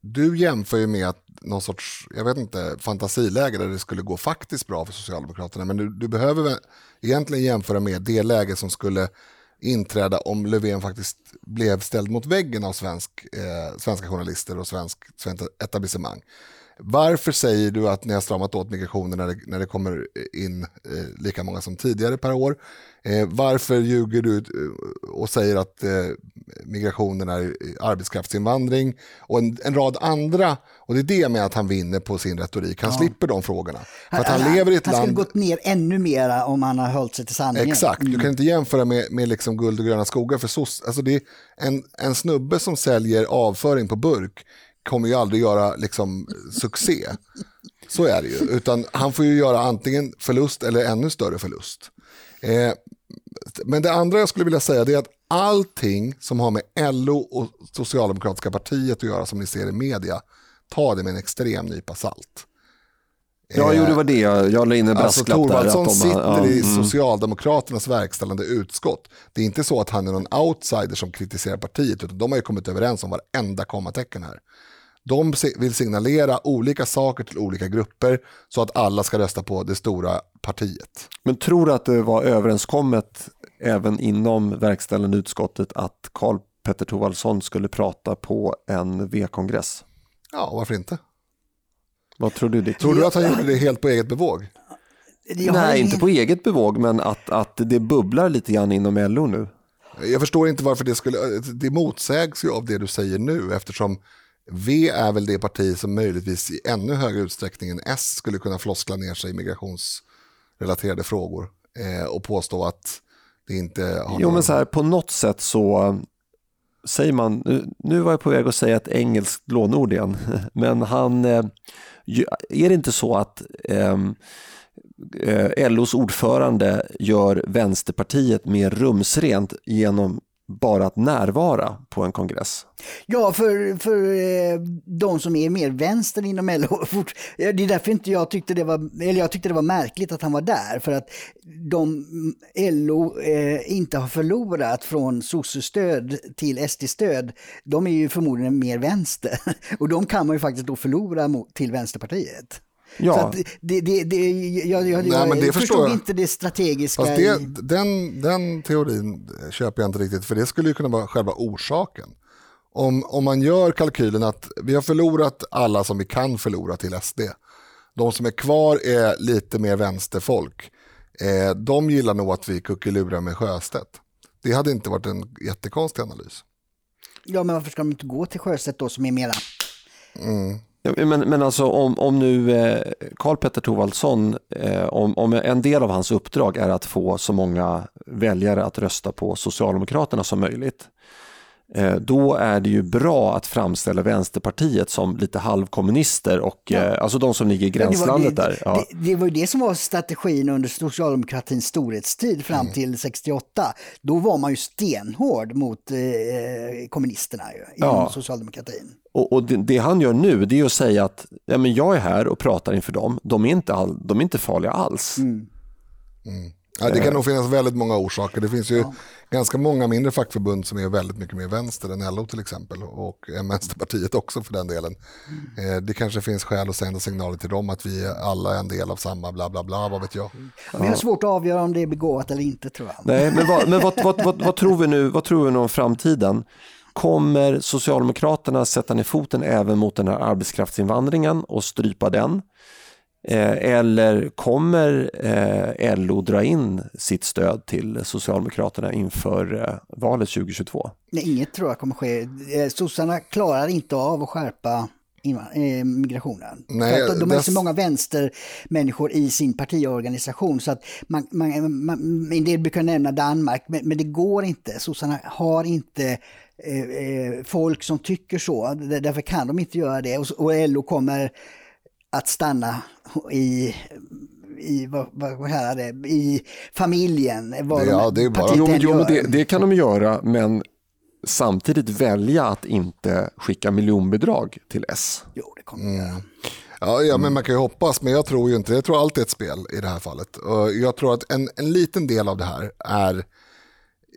du jämför ju med att någon sorts, jag vet inte, fantasiläge där det skulle gå faktiskt bra för Socialdemokraterna. Men du, du behöver egentligen jämföra med det läge som skulle inträda om Löfven faktiskt blev ställd mot väggen av svensk, eh, svenska journalister och svensk, svensk etablissemang. Varför säger du att ni har stramat åt migrationen när det, när det kommer in eh, lika många som tidigare per år? Eh, varför ljuger du eh, och säger att eh, migrationen är arbetskraftsinvandring och en, en, rad andra, och det är det med att han vinner på sin retorik, han ja. slipper de frågorna. För att han, han lever i ett han land... skulle gått ner ännu mer om han har hållit sig till sanningen. Exakt, mm. du kan inte jämföra med, med liksom guld och gröna skogar för SOS, alltså det är en, en snubbe som säljer avföring på burk kommer ju aldrig göra liksom, succé. Så är det ju. Utan han får ju göra antingen förlust eller ännu större förlust. Eh, men det andra jag skulle vilja säga är att allting som har med LO och Socialdemokratiska partiet att göra som ni ser i media, ta det med en extrem nypa salt. Ja, jo, det var det jag, jag la in en brasklapp alltså, där. Att de, sitter ja, i mm. Socialdemokraternas verkställande utskott. Det är inte så att han är någon outsider som kritiserar partiet, utan de har ju kommit överens om varenda kommatecken här. De vill signalera olika saker till olika grupper så att alla ska rösta på det stora partiet. Men tror du att det var överenskommet även inom verkställande utskottet att Karl Petter Thorwaldsson skulle prata på en V-kongress? Ja, varför inte? Vad tror du? Tror du att han gjorde det helt på eget bevåg? Nej, inte på eget bevåg, men att, att det bubblar lite grann inom LO nu. Jag förstår inte varför det skulle, det motsägs ju av det du säger nu eftersom V är väl det parti som möjligtvis i ännu högre utsträckning än S skulle kunna floskla ner sig i migrationsrelaterade frågor eh, och påstå att det inte har Jo, någon... men så här, på något sätt så säger man, nu, nu var jag på väg att säga ett engelskt lånord igen, men han, eh, är det inte så att ehm, eh, LOs ordförande gör Vänsterpartiet mer rumsrent genom bara att närvara på en kongress? Ja, för, för eh, de som är mer vänster inom LO. Eh, det är därför inte jag tyckte det var, eller jag tyckte det var märkligt att han var där. För att de mm, LO eh, inte har förlorat från sossestöd till SD-stöd, de är ju förmodligen mer vänster. Och de kan man ju faktiskt då förlora mot, till Vänsterpartiet. Ja. Så att det, det, det, jag jag, Nej, men det förstod jag. inte det strategiska. Fast det, den, den teorin köper jag inte riktigt, för det skulle ju kunna vara själva orsaken. Om, om man gör kalkylen att vi har förlorat alla som vi kan förlora till SD. De som är kvar är lite mer vänsterfolk. Eh, de gillar nog att vi kuckelurar med Sjöstedt. Det hade inte varit en jättekonstig analys. Ja, men varför ska de inte gå till Sjöstedt då som är mera... Mm. Men, men alltså om, om nu eh, Karl Petter Thorwaldsson, eh, om, om en del av hans uppdrag är att få så många väljare att rösta på Socialdemokraterna som möjligt, då är det ju bra att framställa Vänsterpartiet som lite halvkommunister och ja. Eh, alltså de som ligger i gränslandet det det, där. Ja. Det, det, var ju det som var strategin under socialdemokratins storhetstid fram mm. till 68. Då var man ju stenhård mot eh, kommunisterna ju, inom ja. socialdemokratin. Och, och det, det, han gör nu det är att säga att ja, men jag är här och pratar inför dem, de är inte, all, de är inte farliga alls. Mm. Mm. Ja, det kan nog finnas väldigt många orsaker. Det finns ju ja. Ganska många mindre fackförbund som är väldigt mycket mer vänster än LO till exempel och Vänsterpartiet också för den delen. Mm. Det kanske finns skäl att sända signaler till dem att vi alla är en del av samma bla bla bla, vad vet jag. Ja, vi har svårt att avgöra om det är begåvat eller inte tror jag. Nej, men, vad, men vad, vad, vad, vad, tror vi nu, vad tror vi nu om framtiden? Kommer Socialdemokraterna sätta ner foten även mot den här arbetskraftsinvandringen och strypa den? Eh, eller kommer eh, LO dra in sitt stöd till Socialdemokraterna inför eh, valet 2022? Nej, inget tror jag kommer ske. Sossarna klarar inte av att skärpa migrationen. Nej, de, de har så många vänstermänniskor i sin partiorganisation så att man, man, man, en del brukar nämna Danmark men, men det går inte. Sossarna har inte eh, folk som tycker så, därför kan de inte göra det och, och LO kommer att stanna i i, vad, vad här det, i familjen. ja, det, är bara... jo, jo, det, det, kan de göra, men samtidigt välja att inte skicka miljonbidrag till S. Jo, det kommer mm. göra. Ja, ja, men man kan ju hoppas, men jag tror ju inte Jag tror alltid ett spel i det här fallet. Och jag tror att en, en liten del av det här är,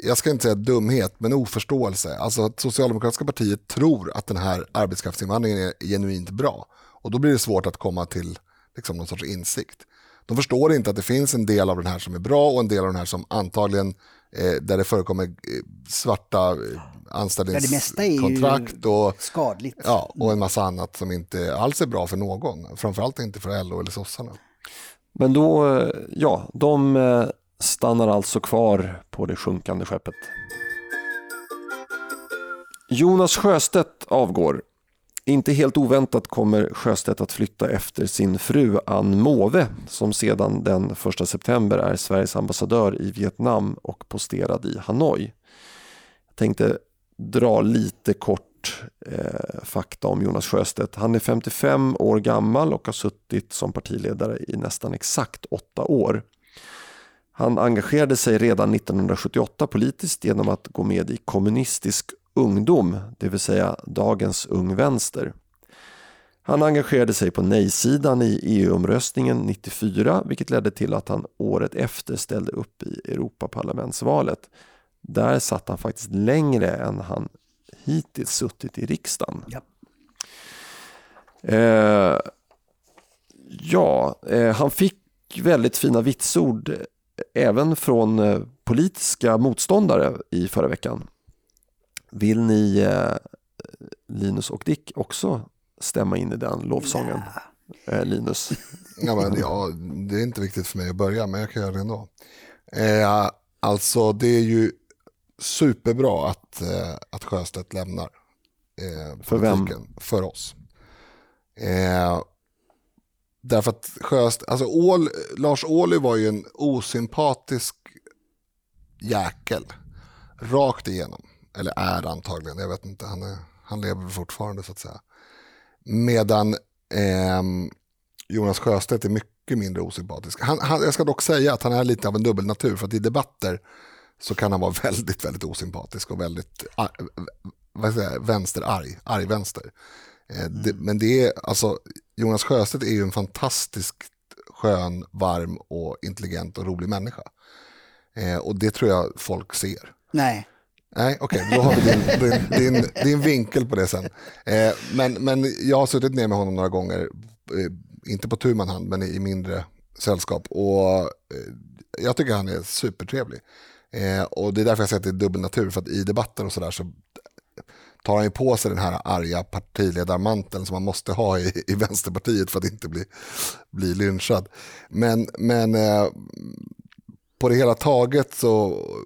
jag ska inte säga dumhet, men oförståelse. Alltså att Socialdemokratiska partiet tror att den här arbetskraftsinvandringen är genuint bra. Och då blir det svårt att komma till liksom, någon sorts insikt. De förstår inte att det finns en del av den här som är bra och en del av den här som antagligen, eh, där det förekommer eh, svarta eh, anställningskontrakt och, skadligt. Ja, och en massa annat som inte alls är bra för någon. Framförallt inte för LO eller sossarna. Men då, eh, ja, de stannar alltså kvar på det sjunkande skeppet. Jonas Sjöstedt avgår inte helt oväntat kommer Sjöstedt att flytta efter sin fru Ann Måwe som sedan den 1 september är Sveriges ambassadör i Vietnam och posterad i Hanoi. Jag tänkte dra lite kort eh, fakta om Jonas Sjöstedt. Han är 55 år gammal och har suttit som partiledare i nästan exakt åtta år. Han engagerade sig redan 1978 politiskt genom att gå med i Kommunistisk ungdom, det vill säga dagens Ung Vänster. Han engagerade sig på nej-sidan i EU-omröstningen 94 vilket ledde till att han året efter ställde upp i Europaparlamentsvalet. Där satt han faktiskt längre än han hittills suttit i riksdagen. Ja, eh, ja eh, han fick väldigt fina vitsord även från eh, politiska motståndare i förra veckan. Vill ni, eh, Linus och Dick, också stämma in i den lovsången? Eh, Linus? Ja, men, ja, det är inte viktigt för mig att börja, men jag kan göra det ändå. Eh, alltså, det är ju superbra att, eh, att Sjöstedt lämnar eh, För vem? För oss. Eh, därför att Sjöstedt, alltså Ål, Lars Ohly var ju en osympatisk jäkel. Rakt igenom. Eller är antagligen, jag vet inte, han, är, han lever fortfarande så att säga. Medan eh, Jonas Sjöstedt är mycket mindre osympatisk. Han, han, jag ska dock säga att han är lite av en dubbelnatur, för att i debatter så kan han vara väldigt, väldigt osympatisk och väldigt vad säger vänsterarg, arg vänster. Eh, mm. det, men det är, alltså, Jonas Sjöstedt är ju en fantastiskt skön, varm och intelligent och rolig människa. Eh, och det tror jag folk ser. Nej. Nej, okej, okay, då har vi din, din, din, din, vinkel på det sen. Eh, men, men jag har suttit ner med honom några gånger, eh, inte på tu man hand, men i, mindre sällskap. Och eh, jag tycker han är supertrevlig. Eh, och det är därför jag säger att det är dubbel natur, för att i debatter och sådär så tar han ju på sig den här arga partiledarmanteln som man måste ha i, i Vänsterpartiet för att inte bli, bli lynchad. Men, men eh, på det hela taget så,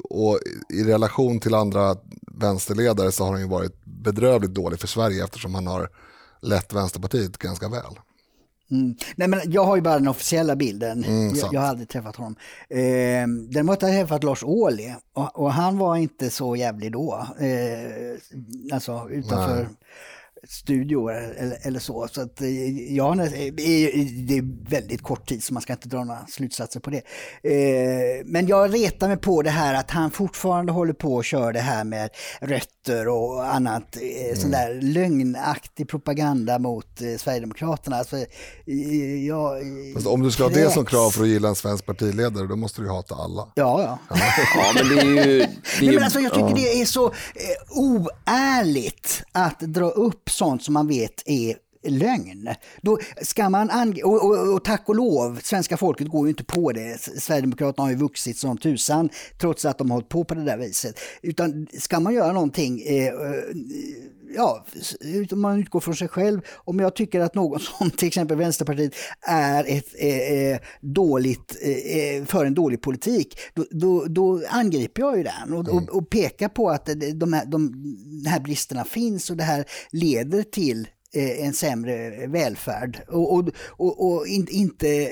och i relation till andra vänsterledare så har han ju varit bedrövligt dålig för Sverige eftersom han har lett Vänsterpartiet ganska väl. Mm. Nej, men jag har ju bara den officiella bilden. Mm, jag, jag, har aldrig träffat honom. Eh, däremot har jag träffat Lars Ohly och, och, han var inte så jävlig då. Eh, alltså utanför Nej studio eller, eller så. Så att, eh, ja, det är väldigt kort tid så man ska inte dra några slutsatser på det. Eh, men jag retar mig på det här att han fortfarande håller på och kör det här med rötter och annat eh, mm. sån där lögnaktig propaganda mot Sverigedemokraterna. Alltså, jag, Fast om du ska kräks. ha det som krav för att gilla en svensk partiledare då måste du hata alla. Ja, ja. ja men det är ju... Det är Nej, men alltså, jag tycker ja. det är så oärligt att dra upp sånt som man vet är lögn. Då ska man ange- och, och, och, tack och lov, svenska folket går ju inte på det. Sverigedemokraterna har ju vuxit som tusan trots att de har hållit på på det där viset. Utan ska man göra någonting, eh, eh ja, om man utgår från sig själv, om jag tycker att någon som till exempel Vänsterpartiet är ett eh, dåligt, eh, för en dålig politik, då, då, då angriper jag ju den och, mm. och, och pekar på att de här, de, de här bristerna finns och det här leder till Eh, en sämre välfärd. Och, och, och, och in, inte eh,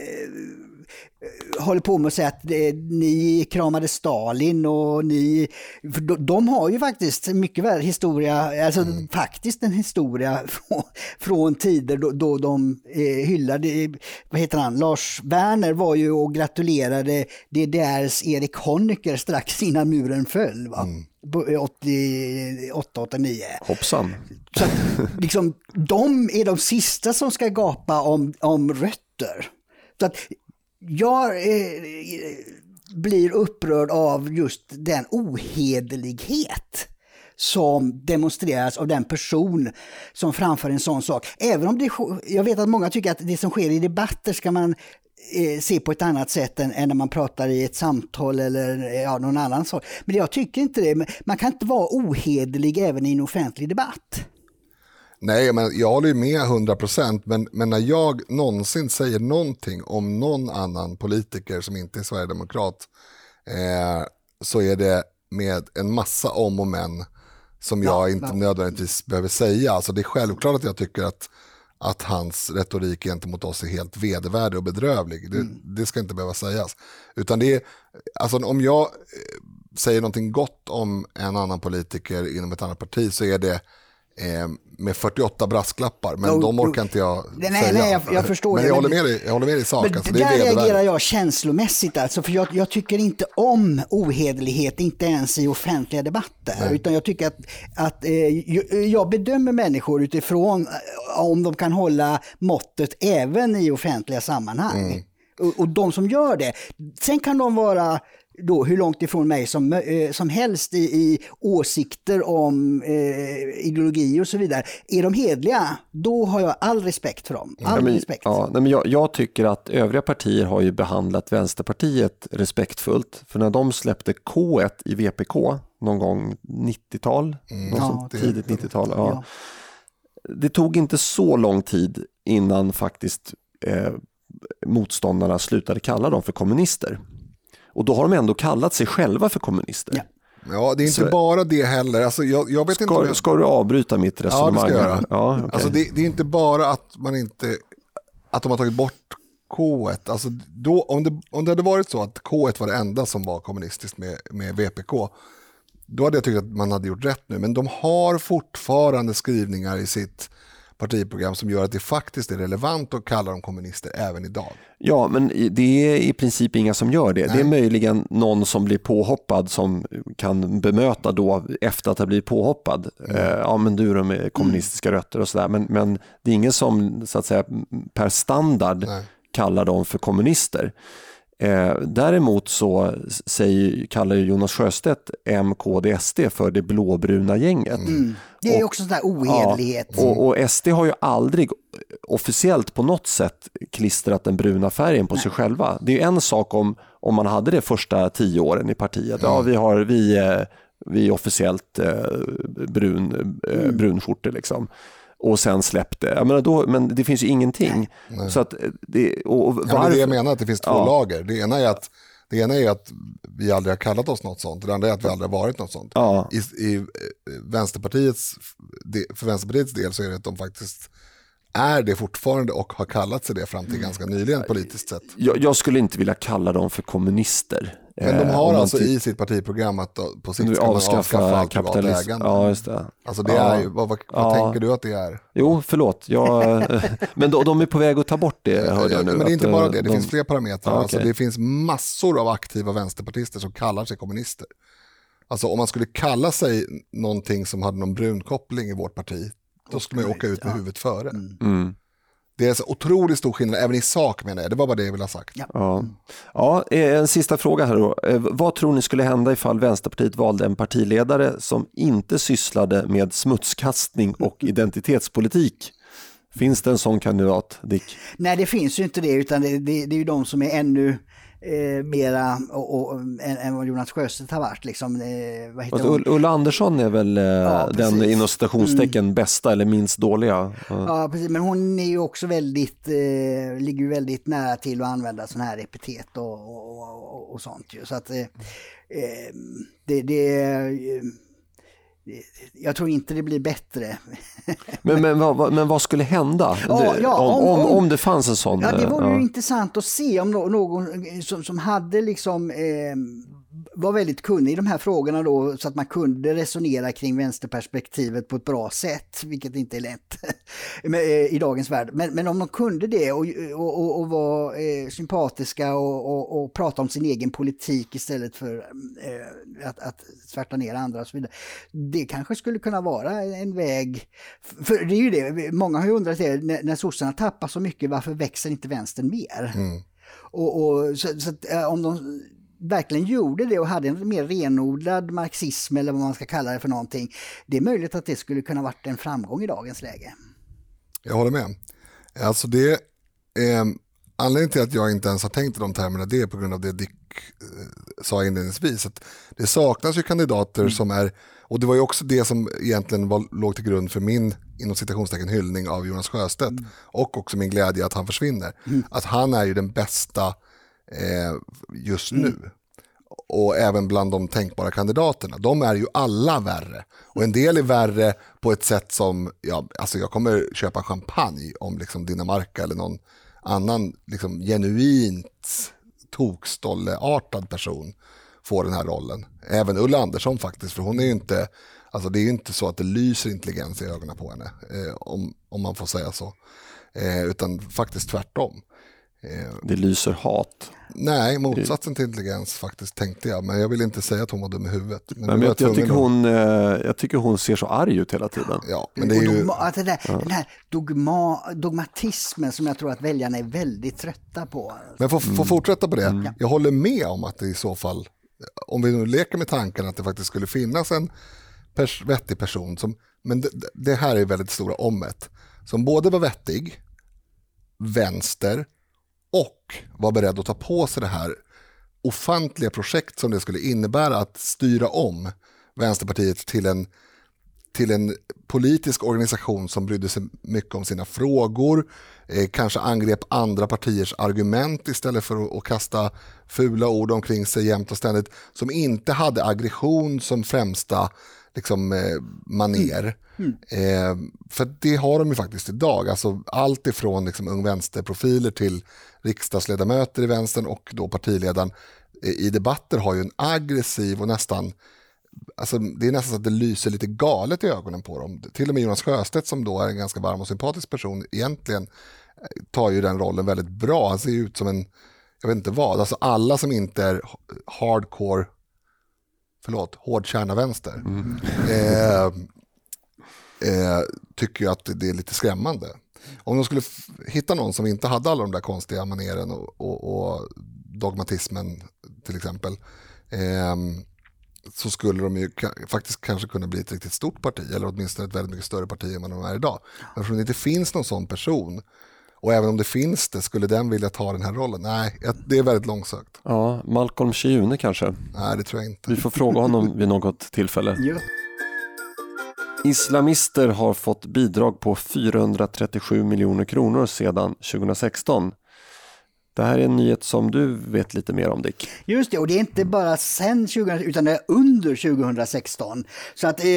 håller på med att säga att eh, ni kramade Stalin och ni... De, de har ju faktiskt mycket väl historia, alltså mm. faktiskt en historia från, från tider då, då de eh, hyllade, vad heter han, Lars Werner var ju och gratulerade DDRs Erik Honecker strax innan muren föll. Va? Mm. 88-89. Hoppsan. Så att, liksom, de är de sista som ska gapa om, om rötter. Så att, jag eh, blir upprörd av just den ohederlighet som demonstreras av den person som framför en sån sak. Även om det, jag vet att många tycker att det som sker i debatter ska man eh, se på ett annat sätt än, än, när man pratar i ett samtal eller ja, någon annan sak. Men jag tycker inte det. Man kan inte vara ohederlig även i en offentlig debatt. Nej, men jag håller med 100 procent, men, men när jag någonsin säger någonting om någon annan politiker som inte är sverigedemokrat eh, så är det med en massa om och men som jag ja, inte ja. nödvändigtvis behöver säga. Alltså det är självklart att jag tycker att, att hans retorik gentemot oss är helt vedervärdig och bedrövlig. Det, mm. det ska inte behöva sägas. Utan det är, alltså om jag eh, säger någonting gott om en annan politiker inom ett annat parti så är det eh, med 48 brasklappar, men de orkar inte jag nej, säga. Nej, jag, jag förstår men det. jag håller med dig, jag håller med dig i sak. Men alltså, där reagerar jag känslomässigt, alltså, för jag, jag, tycker inte om ohederlighet, inte ens i offentliga debatter. Nej. Utan jag tycker att, att eh, jag bedömer människor utifrån eh, om de kan hålla måttet även i offentliga sammanhang. Mm. Och, och de som gör det, sen kan de vara då hur långt ifrån mig som, eh, som helst i, i åsikter om eh, ideologi och så vidare. Är de hedliga, då har jag all respekt för dem. All ja, men, respekt. Ja, nej, men jag, jag, tycker att övriga partier har ju behandlat Vänsterpartiet respektfullt. För när de släppte K1 i VPK någon gång 90-tal, mm. ja, tidigt 90-tal. Ja. ja. Det tog inte så lång tid innan faktiskt eh, motståndarna slutade kalla dem för kommunister. Och då har de ändå kallat sig själva för kommunister. Ja. Ja, det är inte så, bara det heller. Alltså, jag, jag vet ska, inte jag... ska du avbryta mitt resonemang? Ja, det ska jag göra. Ja, okay. alltså, det, det, är inte bara att, man inte, att de har tagit bort K1. Alltså, då, om, det, om det hade varit så att K1 var det enda som var kommunistiskt med, med VPK, då hade jag tyckt att man hade gjort rätt nu. Men de har fortfarande skrivningar i sitt partiprogram som gör att det faktiskt är relevant att kalla dem kommunister även idag. Ja, men det är i princip inga som gör det. Nej. Det är möjligen någon som blir påhoppad som kan bemöta då efter att ha blivit påhoppad. Mm. Eh, ja, men du då med kommunistiska mm. rötter och sådär. Men, men det är ingen som så att säga per standard Nej. kallar dem för kommunister. Eh, däremot så säger, kallar Jonas Sjöstedt MKD SD för det blåbruna gänget. Mm. Det är och, också sån där ohederlighet. Ja, och, och, SD har ju aldrig officiellt på något sätt klistrat den bruna färgen på Nej. sig själva. Det är en sak om, om man hade det första tio åren i partiet. Mm. Ja, vi, har, vi, vi är officiellt eh, brun, eh, mm. brunskjortor liksom och sen släppte. Jag menar då, men det finns ju ingenting. Nej. Så att det, och var... ja, det jag menar, att det finns två ja. lager. Det ena är att Det ena är att vi aldrig har kallat oss något sånt, det andra är att vi aldrig har varit något sånt. Ja. I, i eh, Vänsterpartiets, för Vänsterpartiets del så är det att de faktiskt är det fortfarande och har kallat sig det fram till ganska nyligen politiskt sett. Jag, jag skulle inte vilja kalla dem för kommunister. Men de Eh, har alltså ty- i sitt partiprogram att på sikt ska man avskaffa, avskaffa allt privat ägande. Ja, just det. Alltså det Ja. är ju, vad, vad, Ja. tänker du att det är? Jo, förlåt. Jag, men de, de är på väg att ta bort det, hörde jag nu. Men det är att, inte bara eh, det, det de, finns fler parametrar. Ja, alltså, okej. det finns massor av aktiva vänsterpartister som kallar sig kommunister. Alltså om man skulle kalla sig någonting som hade någon brun koppling i vårt parti, då skulle man ju åka ut med huvudet före. Mm. Det är så otroligt stor skillnad, även i sak menar jag. Det var bara det jag ville ha sagt. Ja. Ja. Ja, eh, en sista fråga här då. Eh, Vad tror ni skulle hända ifall Vänsterpartiet valde en partiledare som inte sysslade med smutskastning och identitetspolitik? Finns det en sån kandidat, Dick? Nej, det finns ju inte det, utan det, det, det är ju de som är ännu eh, mera och, och, än, än vad Jonas Sjöstedt har varit. Liksom, eh, vad? Ull- Ulla Andersson är väl eh, Ja, den. Mm. inom citationstecken bästa eller minst dåliga? Ja. Ja, precis. Men hon är ju också väldigt, eh, ligger ju väldigt nära till att använda sådana här epitet och, och, och, sånt ju. Så att eh, eh, det, det, jag tror inte det blir bättre. Men, men, vad, men vad skulle hända Ja, ja, om, om- om, om- det fanns en sån? Ja, det eh, vore ju ja. intressant att se om nå- någon eh, som, som hade liksom eh, var väldigt kunnig i de här frågorna då så att man kunde resonera kring vänsterperspektivet på ett bra sätt, vilket inte är lätt eh, i dagens värld. Men, men om de kunde det och, och, och, var eh, sympatiska och, och, och prata om sin egen politik istället för eh, att, att svärta ner andra och så vidare. Det kanske skulle kunna vara en väg. För det är ju det, många har ju undrat det, när, när sossarna tappar så mycket, varför växer inte vänstern mer? Och, och, så, så att, eh, om de verkligen gjorde det och hade en mer renodlad marxism eller vad man ska kalla det för någonting. Det är möjligt att det skulle kunna varit en framgång i dagens läge. Jag håller med. Alltså det, eh, anledningen till att jag inte ens har tänkt i de termerna det är på grund av det Dick eh, sa inledningsvis. Att det saknas ju kandidater som är, och det var ju också det som egentligen var, låg till grund för min inom citationstecken hyllning av Jonas Sjöstedt och också min glädje att han försvinner. Att han är ju den bästa eh, just nu. Och även bland de tänkbara kandidaterna. De är ju alla värre. Och en del är värre på ett sätt som, ja, alltså jag kommer köpa champagne om liksom Dinamarca eller någon annan liksom genuint tokstolleartad person får den här rollen. Även Ulla Andersson faktiskt, för hon är ju inte, alltså det är ju inte så att det lyser intelligens i ögonen på henne, eh, om, om man får säga så. Eh, utan faktiskt tvärtom. Eh, Det lyser hat. Nej, motsatsen till intelligens faktiskt tänkte jag. Men jag vill inte säga att hon var dum i huvudet. Men, Men nu var jag, jag, tycker att- hon, eh, jag tycker hon ser så arg ut hela tiden. Ja, men det är ju... dogma, att det där, Den här dogma, dogmatismen som jag tror att väljarna är väldigt trötta på. Men för Mm. att fortsätta på det. Jag håller med om att det i så fall, om vi nu leker med tanken att det faktiskt skulle finnas en pers vettig person som, men det, det här är väldigt stora ommet, som både var vettig, vänster och var beredd att ta på sig det här ofantliga projekt som det skulle innebära att styra om Vänsterpartiet till en till en politisk organisation som brydde sig mycket om sina frågor, eh, kanske angrep andra partiers argument istället för att, att kasta fula ord omkring sig jämt och ständigt, som inte hade aggression som främsta liksom, eh, maner. Eh, för det har de ju faktiskt idag, alltså allt ifrån liksom, ung vänsterprofiler till riksdagsledamöter i vänstern och då partiledaren eh, i debatter har ju en aggressiv och nästan Alltså, det är nästan så att det lyser lite galet i ögonen på dem. Till och med Jonas Sjöstedt som då är en ganska varm och sympatisk person egentligen eh, tar ju den rollen väldigt bra. Han ser ut som en, jag vet inte vad, alltså alla som inte är hardcore, förlåt, hårdkärna vänster, eh, eh, tycker ju att det är lite skrämmande. Om de skulle hitta någon som inte hade alla de där konstiga maneren och, och, och dogmatismen till exempel, ehm, så skulle de ju ka- faktiskt kanske kunna bli ett riktigt stort parti, eller åtminstone ett väldigt mycket större parti än vad de är idag. Men eftersom det inte finns någon sån person, och även om det finns det, skulle den vilja ta den här rollen? Nej, det är väldigt långsökt. Ja, Malcolm Shiune kanske. Nej, det tror jag inte. Vi får fråga honom vid något tillfälle. Ja. Islamister har fått bidrag på 437 miljoner kronor sedan 2016. Det här är en nyhet som du vet lite mer om Dick. Just det, och det är inte bara sen 2000, utan det är under 2016. Så att eh,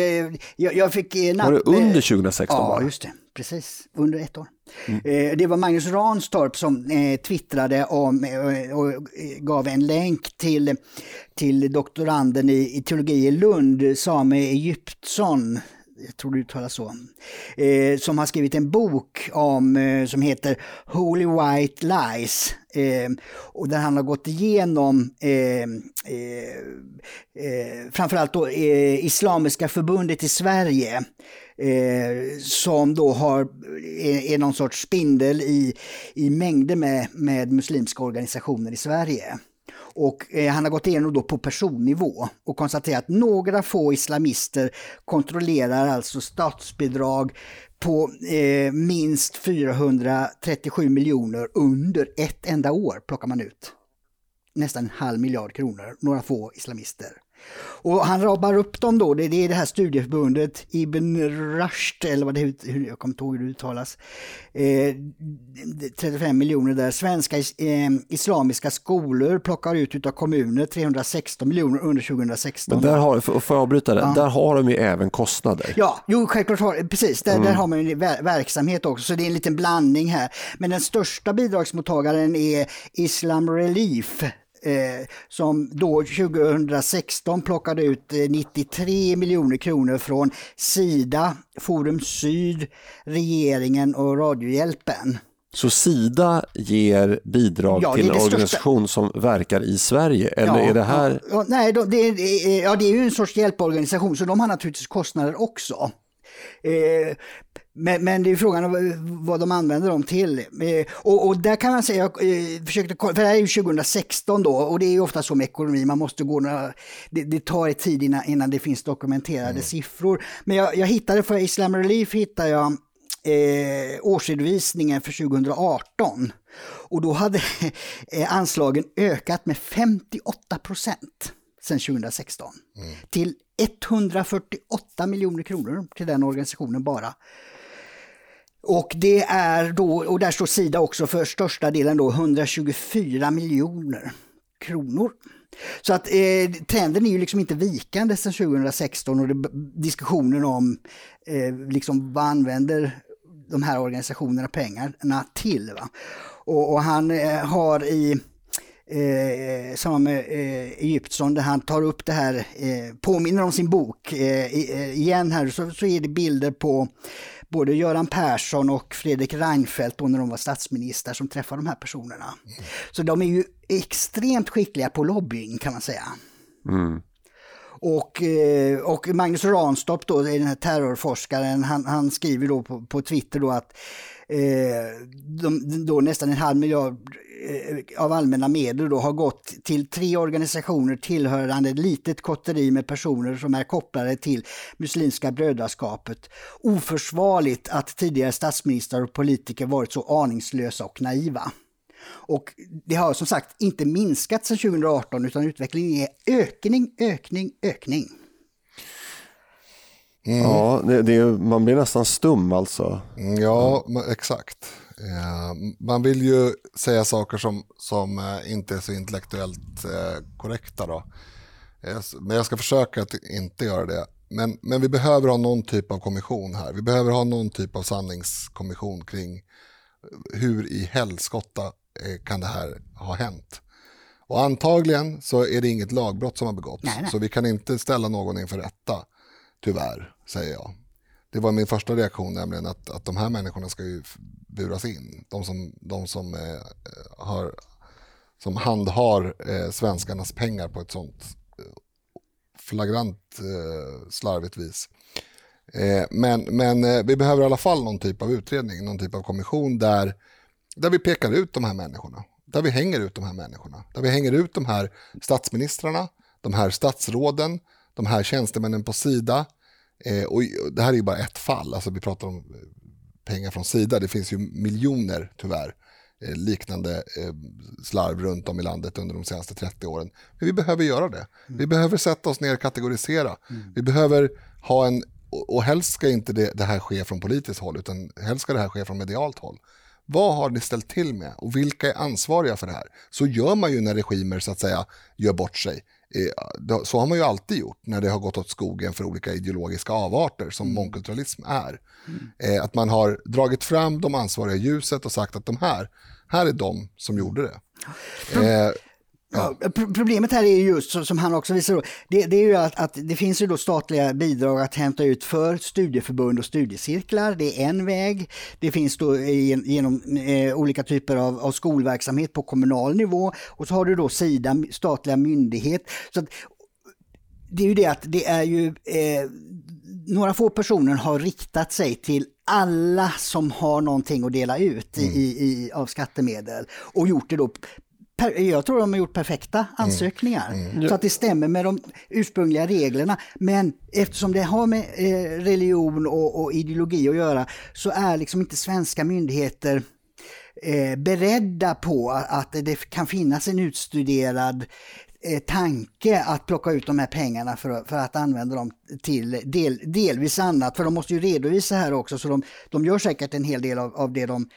jag, jag, fick... Eh, Var det under 2016 Ja, bara? just det. Precis, under ett år. Eh, det var Magnus Ranstorp som eh, twittrade om eh, och gav en länk till, till doktoranden i, i teologi i Lund, Same Egyptsson, jag tror det uttalas så, eh, som har skrivit en bok om, eh, som heter Holy White Lies. Eh, och där han har gått igenom framförallt då, Islamiska förbundet i Sverige. Eh, som då har, är, är någon sorts spindel i, i mängder med, med muslimska organisationer i Sverige. Och eh, han har gått igenom då på personnivå och konstaterat att några få islamister kontrollerar alltså statsbidrag på eh, minst 437 miljoner under ett enda år plockar man ut. Nästan en halv miljard kronor, några få islamister. Och han rabar upp dem då, det, är det här studieförbundet Ibn Rushd, eller vad det hur, jag kommer inte ihåg hur det uttalas. Eh, 35 miljoner där. Svenska eh, islamiska skolor plockar ut utav kommuner 316 miljoner under 2016. Men där har, får jag avbryta det? Där har de ju även kostnader. Ja, jo, självklart har, precis. Där, där har man ju ver- verksamhet också, så det är en liten blandning här. Men den största bidragsmottagaren är Islam Relief. Eh, som då 2016 plockade ut eh, 93 miljoner kronor från Sida, Forum Syd, regeringen och Radiohjälpen. Så Sida ger bidrag Ja, till en största. organisation som verkar i Sverige? Eller Ja, är det här... Ja, nej, det, är, ja, det är ju en sorts hjälporganisation så de har naturligtvis kostnader också. Eh, men, men det är frågan om vad- de använder dem till. Eh, och, och där kan man säga, jag eh, försökte kolla, för det här är ju 2016 då och det är ju ofta så med ekonomi, man måste gå några, det, det tar ett tid innan, innan det finns dokumenterade siffror. Men jag, jag hittade för Islam Relief hittade jag eh, årsredovisningen för 2018. Och då hade eh, anslagen ökat med 58 procent sedan 2016 till 148 miljoner kronor till den organisationen bara. Och det är då, och där står Sida också för största delen då 124 miljoner kronor. Så att eh, trenden är ju liksom inte vikande sedan 2016 och det, diskussionen om eh, liksom vad använder de här organisationerna pengarna till. Va? Och, och han eh, har i eh, samma med eh, Egyptsson där han tar upp det här, eh, påminner om sin bok eh, eh igen här, så, så är det bilder på både Göran Persson och Fredrik Reinfeldt då när de var statsminister som träffar de här personerna. Så de är ju extremt skickliga på lobbying kan man säga. Och, eh, och Magnus Ranstorp, då, den här terrorforskaren, han, han skriver då på, på Twitter då att eh, de, då nästan en halv miljard av allmänna medel då har gått till tre organisationer tillhörande ett litet kotteri med personer som är kopplade till Muslimska brödraskapet. Oförsvarligt att tidigare statsministrar och politiker varit så aningslösa och naiva. Och det har som sagt inte minskat sedan 2018 utan utvecklingen är ökning, ökning, ökning. Ja, det, det, är- man blir nästan stum alltså. Mm, Ja, exakt. Eh, Man vill ju säga saker som, som eh, inte är så intellektuellt eh, korrekta. Då. Men jag ska försöka att inte göra det. Men, men vi behöver ha någon typ av kommission här. Vi behöver ha någon typ av sanningskommission kring hur i helskotta kan det här ha hänt. Och antagligen så är det inget lagbrott som har begåtts. Nej, nej. Så vi kan inte ställa någon inför rätta, tyvärr, säger jag. Det var min första reaktion, nämligen att, att de här människorna ska ju buras in. De som, de som, eh, eh, har, som handhar eh, svenskarnas pengar på ett sånt eh, flagrant eh, slarvigt vis. Eh, men men eh, vi behöver i alla fall någon typ av utredning, någon typ av kommission där, där vi pekar ut de här människorna. Där vi hänger ut de här människorna. Där vi hänger ut de här statsministrarna, de här statsråden, de här tjänstemännen på Sida. Eh, och det här är ju bara ett fall, alltså vi pratar om eh, pengar från Sida. Det finns ju miljoner tyvärr eh, liknande eh, slarv runt om i landet under de senaste 30 åren. Men vi behöver göra det. Vi behöver sätta oss ner och kategorisera. Vi behöver ha en, och och helst ska inte det, det här ske från politiskt håll, utan helst ska det här ske från medialt håll. Vad har ni ställt till med och vilka är ansvariga för det här? Så gör man ju när regimer så att säga gör bort sig. Eh, så har man ju alltid gjort när det har gått åt skogen för olika ideologiska avarter som mm. mångkulturalism är. Mm. Att man har dragit fram de ansvariga ljuset och sagt att de här, här är de som gjorde det. Mm. Ja. Problemet här är just, som han också visar, det, det är ju att, att, det finns ju då statliga bidrag att hämta ut för studieförbund och studiecirklar. Det är en väg. Det finns då genom eh, olika typer av, av, skolverksamhet på kommunal nivå och så har du då Sida, statliga myndighet. Så att, det är ju det att det är ju eh, några få personer har riktat sig till alla som har någonting att dela ut i, mm. i, av skattemedel och gjort det då jag tror de har gjort perfekta mm. ansökningar. Mm. Mm. Så att det stämmer med de ursprungliga reglerna. Men eftersom det har med eh, religion och, och, ideologi att göra så är liksom inte svenska myndigheter eh, beredda på att det kan finnas en utstuderad Eh, Eh, tanke att plocka ut de här pengarna för, för att använda dem till del, delvis annat. För de måste ju redovisa här också, så de, de gör säkert en hel del av, av det de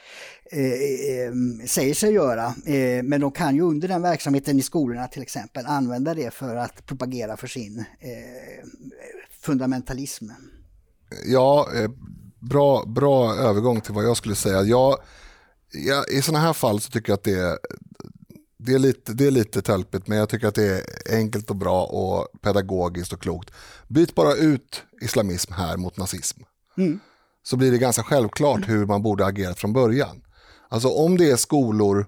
eh, eh, säger sig göra. Eh, men de kan ju under den verksamheten i skolorna till exempel använda det för att propagera för sin eh, fundamentalism. Ja, eh, bra, bra övergång till vad jag skulle säga. Jag, jag, I sådana här fall så tycker jag att det, är det är, lite, det är lite tölpigt men jag tycker att det är enkelt och bra och pedagogiskt och klokt. Byt bara ut islamism här mot nazism. Mm. Så blir det ganska självklart hur man borde agerat från början. Alltså om det är skolor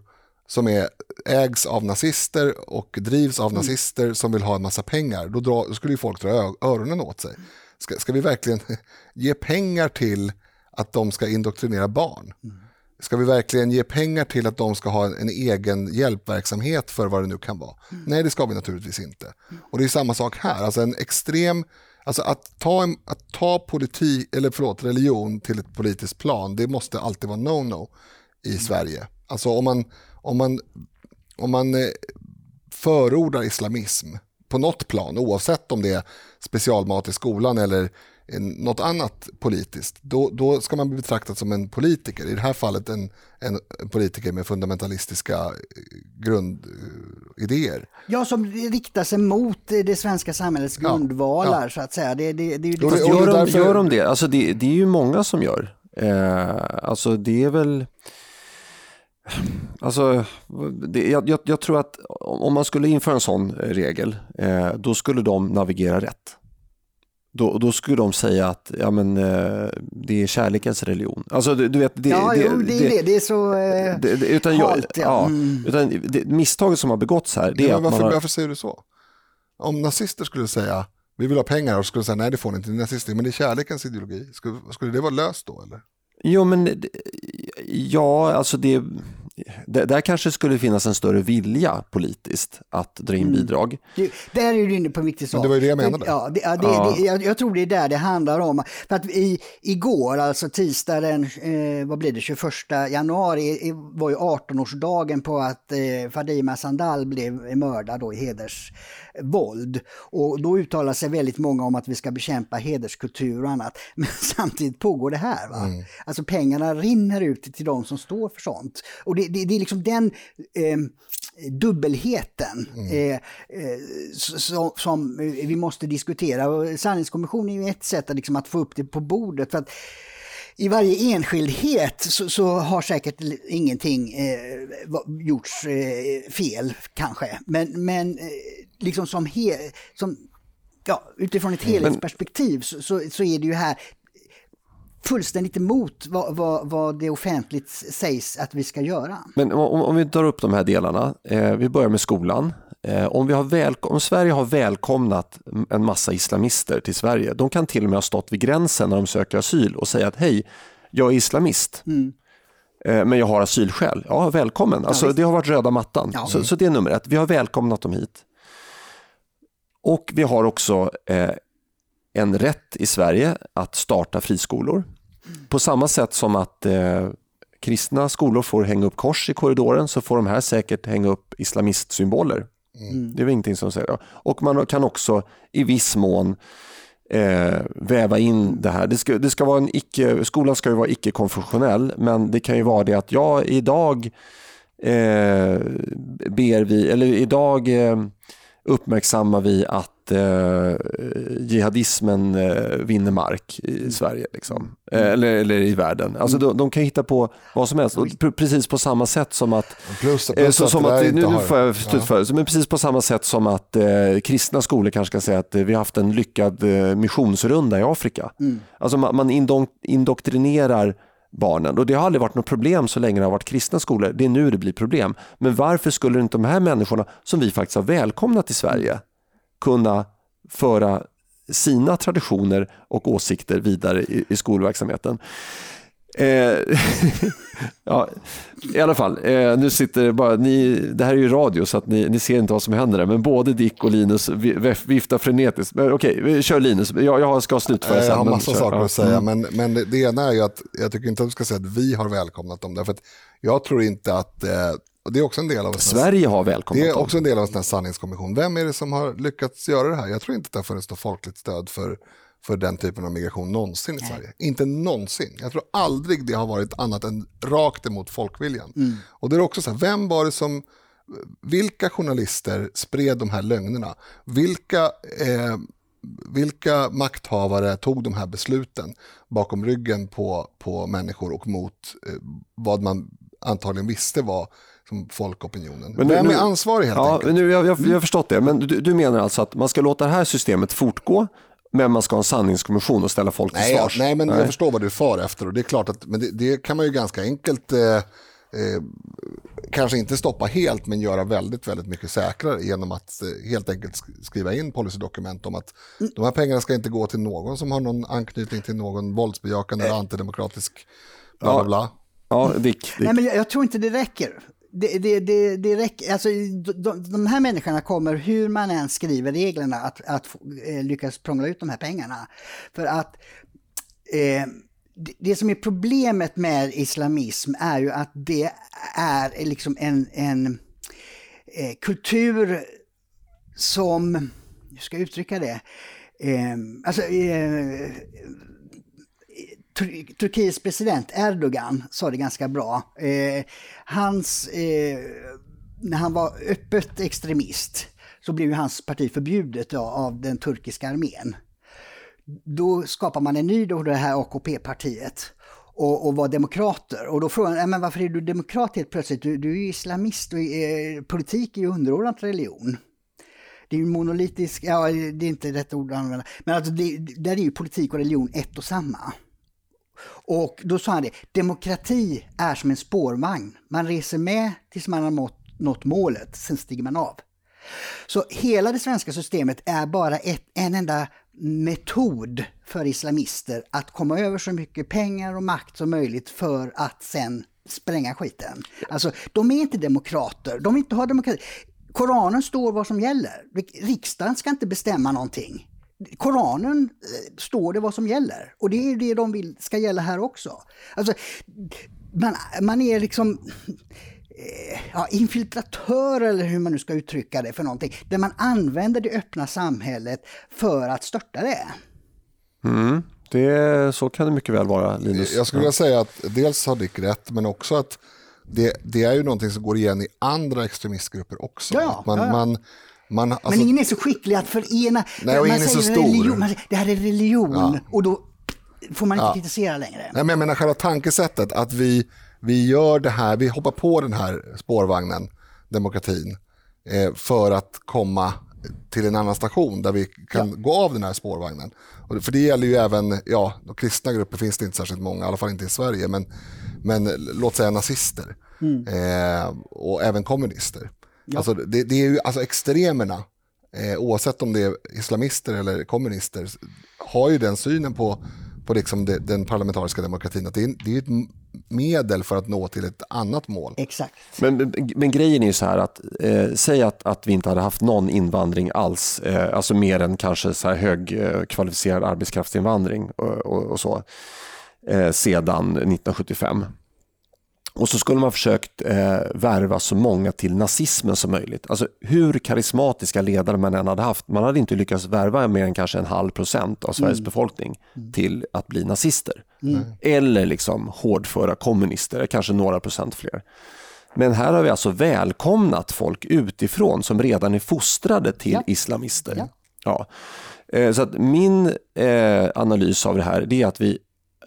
som är, ägs av nazister och drivs av mm. nazister som vill ha en massa pengar, då, dra, då skulle ju folk dra öronen åt sig. Ska, ska vi verkligen ge pengar till att de ska indoktrinera barn? Mm. Ska vi verkligen ge pengar till att de ska ha en, en egen hjälpverksamhet för vad det nu kan vara? Mm. Nej, det ska vi naturligtvis inte. Och det är samma sak här, alltså en extrem, alltså att ta, en, att ta politik, eller förlåt, religion till ett politiskt plan, det måste alltid vara no-no i mm. Sverige. Alltså om man, om man, om man eh, förordar islamism på något plan, oavsett om det är specialmat i skolan eller något annat politiskt, då, då ska man bli betraktad som en politiker. I det här fallet en, en politiker med fundamentalistiska eh, grundidéer. Ja, som riktar sig mot det svenska samhällets grundvalar ja, ja. så att säga. Det, det, det, det, Fast gör, de, därför... gör de det? Alltså det, det är ju många som gör. Eh, alltså det är väl... Alltså, det, jag, jag, jag, tror att om man skulle införa en sån regel, eh, då skulle de navigera rätt. Då, då skulle de säga att ja, men, eh, det är kärlekens religion. Alltså, du, du vet, det, ja, det, jo, det, det, det, det är så eh, det, utan, halt, ja. ja mm. utan det, Misstaget som har begåtts här, det är att varför, man har... varför säger du så? Om nazister skulle säga vi vill ha pengar och skulle säga nej det får ni inte, det är nazister, men det är kärlekens ideologi. Skulle, skulle det vara löst då eller? Jo men ja, alltså det där kanske skulle finnas en större vilja politiskt att dra in mm. bidrag. Du, där är du inne på en viktig sak. Men det var ju det jag menade. Ja, det, ja, det, ja. Det, jag, jag, tror det är där det handlar om. För att i, igår, alltså tisdagen, eh, vad blir det, 21 januari, var ju 18-årsdagen på att eh, Fadima Sandal blev mördad då i hedersvåld. Och då uttalar sig väldigt många om att vi ska bekämpa hederskultur och annat. Men samtidigt pågår det här. Va? Mm. Alltså pengarna rinner ut till de som står för sånt. Och det, det, det är liksom den eh, dubbelheten mm. eh, eh som, som, vi måste diskutera. Och sanningskommission är ju ett sätt att, liksom, att få upp det på bordet. För att, i varje enskildhet så, så har säkert ingenting eh, gjorts eh, fel kanske. Men, men eh, liksom som, he, som ja, utifrån ett helhetsperspektiv så, så, så, är det ju här fullständigt emot vad, vad, vad, det offentligt sägs att vi ska göra. Men om, om vi tar upp de här delarna, eh, vi börjar med skolan. Eh, om, vi har väl, om Sverige har välkomnat en massa islamister till Sverige, de kan till och med ha stått vid gränsen när de söker asyl och säga att hej, jag är islamist. Mm. Eh, men jag har asylskäl. Ja, välkommen. Alltså, ja, det har varit röda mattan. Ja. Så, så, det är nummer ett. Vi har välkomnat dem hit. Och vi har också eh, en rätt i Sverige att starta friskolor. På samma sätt som att eh, kristna skolor får hänga upp kors i korridoren så får de här säkert hänga upp islamistsymboler. Mm. Det är väl ingenting som säger det. Och man kan också i viss mån eh, väva in det här. Det ska, det ska vara en icke, skolan ska ju vara icke-konfessionell men det kan ju vara det att jag idag eh, ber vi, eller idag eh, uppmärksammar vi att eh, jihadismen eh, vinner mark i Sverige. Liksom. Eh, eller, eller i världen. Alltså, de, de kan hitta på vad som helst. Precis på samma sätt som att... Plus, eh, plus så, att som att där nu, nu får jag slutföra. Men precis på samma sätt som att eh, kristna skolor kanske ska säga att eh, vi har haft en lyckad missionsrunda i Afrika. Alltså man, man indok indoktrinerar barnen och det har aldrig varit något problem så länge det har varit kristna skolor. Det är nu det blir problem. Men varför skulle inte de här människorna som vi faktiskt har välkomnat i Sverige kunna föra sina traditioner och åsikter vidare i, i skolverksamheten? Eh, ja, I alla fall, eh, nu sitter det bara, ni, det här är ju radio så att ni, ni ser inte vad som händer där, men både Dick och Linus vi- vif- viftar frenetiskt. Men Okej, vi kör Linus, jag, jag ska slutföra Eh, sen. Jag har massa saker att säga, men, men det ena är ju att jag tycker inte att du ska säga att vi har välkomnat dem. Därför att jag tror inte att, eh, det är också en del av en Sverige har välkomnat det är också en del av en sanningskommission. Vem är det som har lyckats göra det här? Jag tror inte att det har funnits något folkligt stöd för, för den typen av migration någonsin i Sverige. Inte någonsin. Jag tror aldrig det har varit annat än rakt emot folkviljan. Och det är också så här, vem var det som, vilka journalister spred de här lögnerna? Vilka, eh, vilka makthavare tog de här besluten bakom ryggen på, på människor och mot eh, vad man antagligen visste var som folkopinionen? Men nu- Vem är ansvarig helt Ja, enkelt? nu, jag, jag, jag har förstått det, men du, du menar alltså att man ska låta det här systemet fortgå, men man ska ha en sanningskommission och ställa folk till Nej, svars? nej, men jag förstår vad du far efter och det är klart att men det, det kan man ju ganska enkelt eh, eh, kanske inte stoppa helt men göra väldigt, väldigt mycket säkrare genom att eh, helt enkelt sk- skriva in policydokument om att de här pengarna ska inte gå till någon som har någon anknytning till någon våldsbejakande eller antidemokratisk bla bla bla. Ja, Dick. Dick. Nej, men jag, jag tror inte det räcker. Det, det, det, det räcker. Alltså, de, de, här människorna kommer, hur man än skriver reglerna, att, att få- eh, lyckas prångla ut de här pengarna. För att eh, det, det som är problemet med islamism är ju att det är liksom en, en eh, kultur som, hur ska jag uttrycka det? Eh, alltså, eh, Turkiets president Erdogan sa det ganska bra. Eh, hans, eh, när han var öppet extremist så blev ju hans parti förbjudet då, av den turkiska armén. Då skapar man en ny, då det här AKP-partiet och, och var demokrater. Och då frågar man, men varför är du demokrat helt plötsligt? Du, du är ju islamist och eh, politik är ju underordnat religion. Det är ju monolitisk, ja det är inte rätt ord att använda, men alltså det, där är ju politik och religion ett och samma. Och då sa han det, demokrati är som en spårvagn. Man reser med tills man har nått, nått målet, sen stiger man av. Så hela det svenska systemet är bara ett, en enda metod för islamister att komma över så mycket pengar och makt som möjligt för att sen spränga skiten. Alltså, de är inte demokrater, de vill inte ha demokrati. Koranen står vad som gäller. Riksdagen ska inte bestämma någonting. Koranen eh, står det vad som gäller och det är det de vill ska gälla här också. Alltså, man, man är liksom eh, ja, infiltratör eller hur man nu ska uttrycka det för någonting. Där man använder det öppna samhället för att störta det. Mm, det, så kan det mycket väl vara, Linus. Jag skulle vilja säga att dels har Dick rätt, men också att det, det är ju någonting som går igen i andra extremistgrupper också. Ja, Att man, ja, ja. Man, man, alltså, Men ingen är så skicklig att förena. Nej, och ingen är så stor. Religion, man det här är religion Ja. och då får man inte kritisera längre. Nej, men jag menar själva tankesättet, att vi, vi gör det här, vi hoppar på den här spårvagnen, demokratin, eh, för att komma till en annan station där vi kan gå av den här spårvagnen. Och, för det gäller ju även, ja, de kristna grupper finns det inte särskilt många, i alla fall inte i Sverige, men, men låt säga nazister eh, och även kommunister. Alltså, det, det är ju alltså extremerna, eh, oavsett om det är islamister eller kommunister, har ju den synen på, på liksom det, den parlamentariska demokratin, att det är, det är ett medel för att nå till ett annat mål. Exakt. Men, men, men grejen är ju så här att eh, säg att, att vi inte hade haft någon invandring alls, eh, alltså mer än kanske så här hög eh, kvalificerad arbetskraftsinvandring och, och, och så, eh, sedan 1975. Och så skulle man försökt eh, värva så många till nazismen som möjligt. Alltså hur karismatiska ledare man än hade haft, man hade inte lyckats värva mer än kanske en halv procent av Sveriges befolkning till att bli nazister. Eller liksom hårdföra kommunister, kanske några procent fler. Men här har vi alltså välkomnat folk utifrån som redan är fostrade till Ja. islamister. Ja. Ja. Eh, Så att min eh, analys av det här det är att vi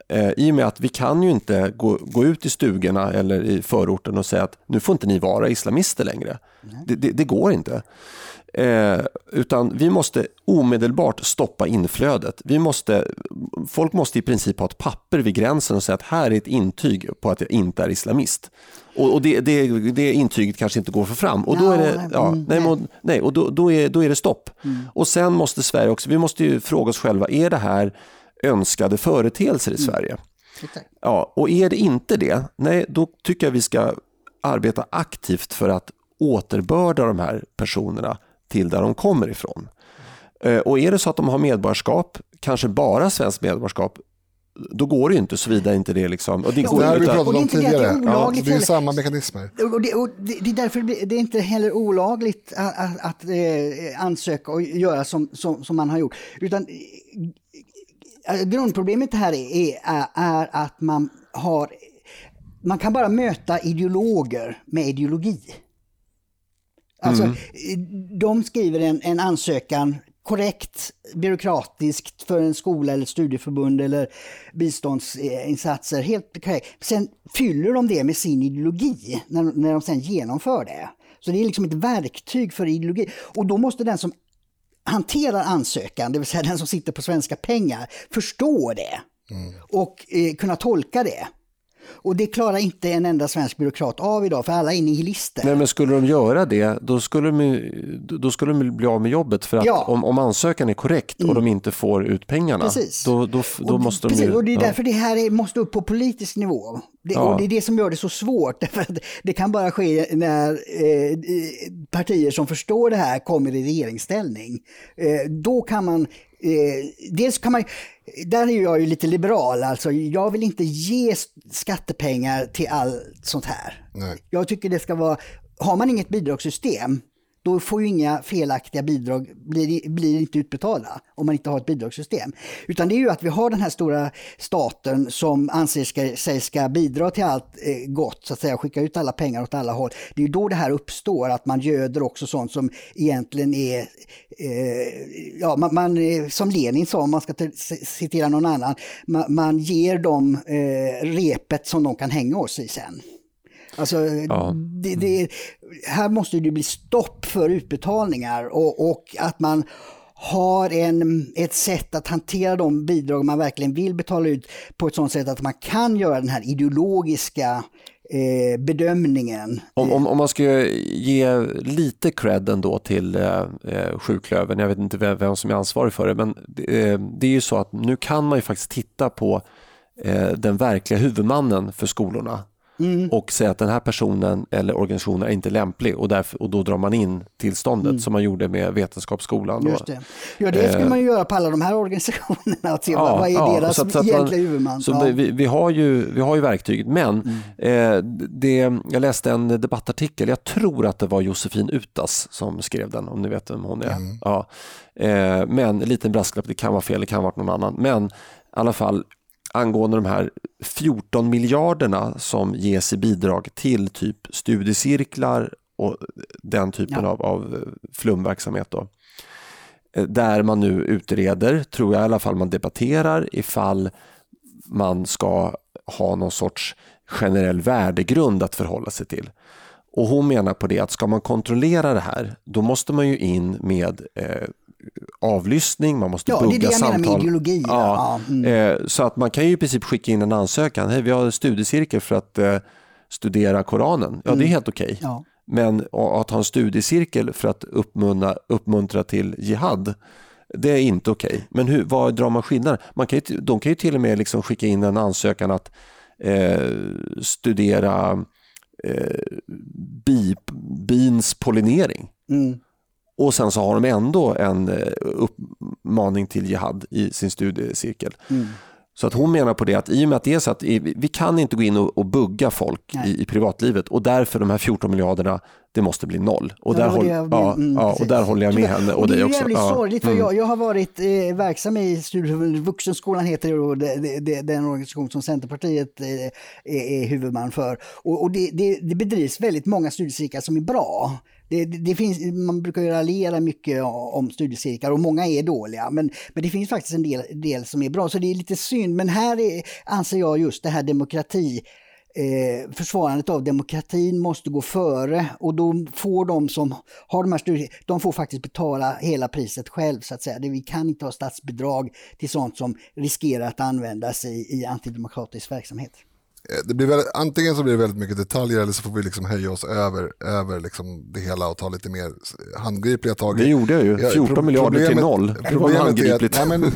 eh, i och med att vi kan ju inte gå, gå ut i stugorna eller i förorten och säga att nu får inte ni vara islamister längre. Det, det, det går inte. Eh, utan vi måste omedelbart stoppa inflödet. Vi måste, folk måste i princip ha ett papper vid gränsen och säga att här är ett intyg på att jag inte är islamist. Och, och det, det, det intyget kanske inte går få fram. Och då är det, ja, mm, nej, nej. men- nej, och då, då, är, då är det stopp. Och sen måste Sverige också, vi måste fråga oss själva, är det här önskade företeelser i Sverige? Exakt. Ja, och är det inte det, nej, då tycker jag vi ska arbeta aktivt för att återbörda de här personerna till där de kommer ifrån. Eh, Och är det så att de har medborgarskap, kanske bara svenskt medborgarskap, då går det ju inte såvida inte det liksom... Och det Ja, går Det här har vi är om inte det att det är tidigare. Ja, olagligt det är heller. samma mekanismer. Och det, och det, det är därför det är inte heller olagligt att, att, att eh, ansöka och göra som, som, som man har gjort. Utan grundproblemet här är, är, är att man har man kan bara möta ideologer med ideologi. Alltså, Mm. De skriver en, en ansökan korrekt, byråkratiskt för en skola eller studieförbund eller biståndsinsatser. Helt korrekt. Sen fyller de det med sin ideologi när, när de sen genomför det. Så det är liksom ett verktyg för ideologi. Och då måste den som hanterar ansökan, det vill säga den som sitter på svenska pengar, förstå det och eh, kunna tolka det. Och det klarar inte en enda svensk byråkrat av idag, för alla är nihilister. Nej, men skulle de göra det, då skulle de, då skulle de bli av med jobbet. För att Ja. Mm. om, om ansökan är korrekt och de inte får ut pengarna, Precis. då, då, då Och måste de precis, ju... och det är ja. därför det här är, måste upp på politisk nivå. Det, Ja. Och det är det som gör det så svårt. Därför att det kan bara ske när eh, partier som förstår det här kommer i regeringsställning. Eh, då kan man Eh, dels kan man, där är jag ju lite liberal, alltså jag vill inte ge skattepengar till allt sånt här. Nej. Jag tycker det ska vara, har man inget bidragssystem, då får ju inga felaktiga bidrag, blir, blir inte utbetalda om man inte har ett bidragssystem. Utan det är ju att vi har den här stora staten som anser ska, sig ska bidra till allt eh, gott, så att säga, skicka ut alla pengar åt alla håll. Det är ju då det här uppstår, att man göder också sånt som egentligen är, eh, ja, man, man, som Lenin sa, om man ska citera någon annan, man, man ger dem eh, repet som de kan hänga oss i sen. Alltså, Ja. det, det, här måste det bli stopp för utbetalningar och, och att man har en, ett sätt att hantera de bidrag man verkligen vill betala ut på ett sådant sätt att man kan göra den här ideologiska eh, bedömningen. Om, om, om man ska ge lite cred ändå till eh, eh, sjuklövern, jag vet inte vem, vem som är ansvarig för det, men det, eh, det är ju så att nu kan man ju faktiskt titta på eh, den verkliga huvudmannen för skolorna och säga att den här personen eller organisationen är inte lämplig och, därför, och då drar man in tillståndet som man gjorde med Vetenskapsskolan. Just det. Ja, det skulle man ju göra på alla de här organisationerna, att se vad, vad är deras så att- så att man- egentliga huvudman. Så ja. vi, vi, har ju, vi har ju verktyget, men eh, det, jag läste en debattartikel, jag tror att det var Josefin Utas som skrev den, om ni vet vem hon är. Ja. Eh, men en liten brasklapp, det kan vara fel, det kan ha varit någon annan. Men i alla fall angående de här 14 miljarderna som ges i bidrag till typ studiecirklar och den typen Ja. av, av flumverksamhet. Då. Eh, Där man nu utreder, tror jag i alla fall man debatterar ifall man ska ha någon sorts generell värdegrund att förhålla sig till. Och hon menar på det att ska man kontrollera det här, då måste man ju in med eh, avlyssning, man måste Ja, det bugga det menar samtal. med ideologi. Ja, Ja, mm. eh, så att man kan ju i princip skicka in en ansökan. Hej, vi har en studiecirkel för att eh, studera Koranen. Ja, det är helt okej. Mm. Ja. Men att ha en studiecirkel för att uppmuntra, uppmuntra till jihad, det är inte okej. Men hur, vad drar man skillnaden? Man kan ju, de kan ju till och med liksom skicka in en ansökan att eh, studera eh, bi, bins pollinering. Mm. Och sen så har de ändå en eh, uppmaning till jihad i sin studiecirkel. Mm. Så att hon menar på det att i och med att det är så att vi kan inte gå in och, och bugga folk i, i, privatlivet och därför de här 14 miljarderna, det måste bli noll. Och, där, håll, ja, mm, ja, och där håller jag med henne och, och dig också. Det är jävligt sorgligt för mm. jag, jag har varit eh, verksam i Studieförbundet Vuxenskolan heter det, och det, det, den organisation som Centerpartiet eh, är, är, huvudman för. Och, och det, det, det bedrivs väldigt många studiecirklar som är bra. Det, det, finns, man brukar ju raljera mycket om studiecirklar och många är dåliga, men, men det finns faktiskt en del, del som är bra, så det är lite synd. Men här är, anser jag just det här demokrati, eh, försvarandet av demokratin måste gå före och då får de som har de här studierna, de får faktiskt betala hela priset själv så att säga. vi kan inte ha statsbidrag till sånt som riskerar att användas i, i antidemokratisk verksamhet. Eh, det blir väldigt, antingen så blir det väldigt mycket detaljer eller så får vi liksom höja oss över, över liksom det hela och ta lite mer handgripliga tag. Det gjorde jag ju, 14 ja, miljarder till noll. Problemet är att, nej men,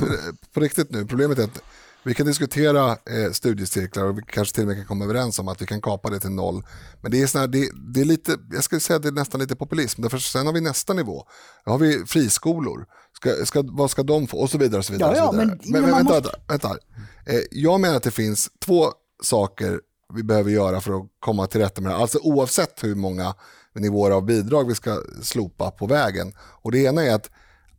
på riktigt nu, problemet är att vi kan diskutera eh, studiecirklar och vi kanske till och med kan komma överens om att vi kan kapa det till noll. Men det är, såna, det, det är lite, jag skulle säga att det är nästan lite populism. Därför sen har vi nästa nivå. Då har vi friskolor. Ska, ska, vad ska de få? Och så vidare. Och så vidare, ja, och så vidare. Ja, men, men, men vänta, måste... vänta, vänta. Eh, jag menar att det finns två saker vi behöver göra för att komma till rätta med det Alltså oavsett hur många nivåer av bidrag vi ska slopa på vägen. Och det ena är att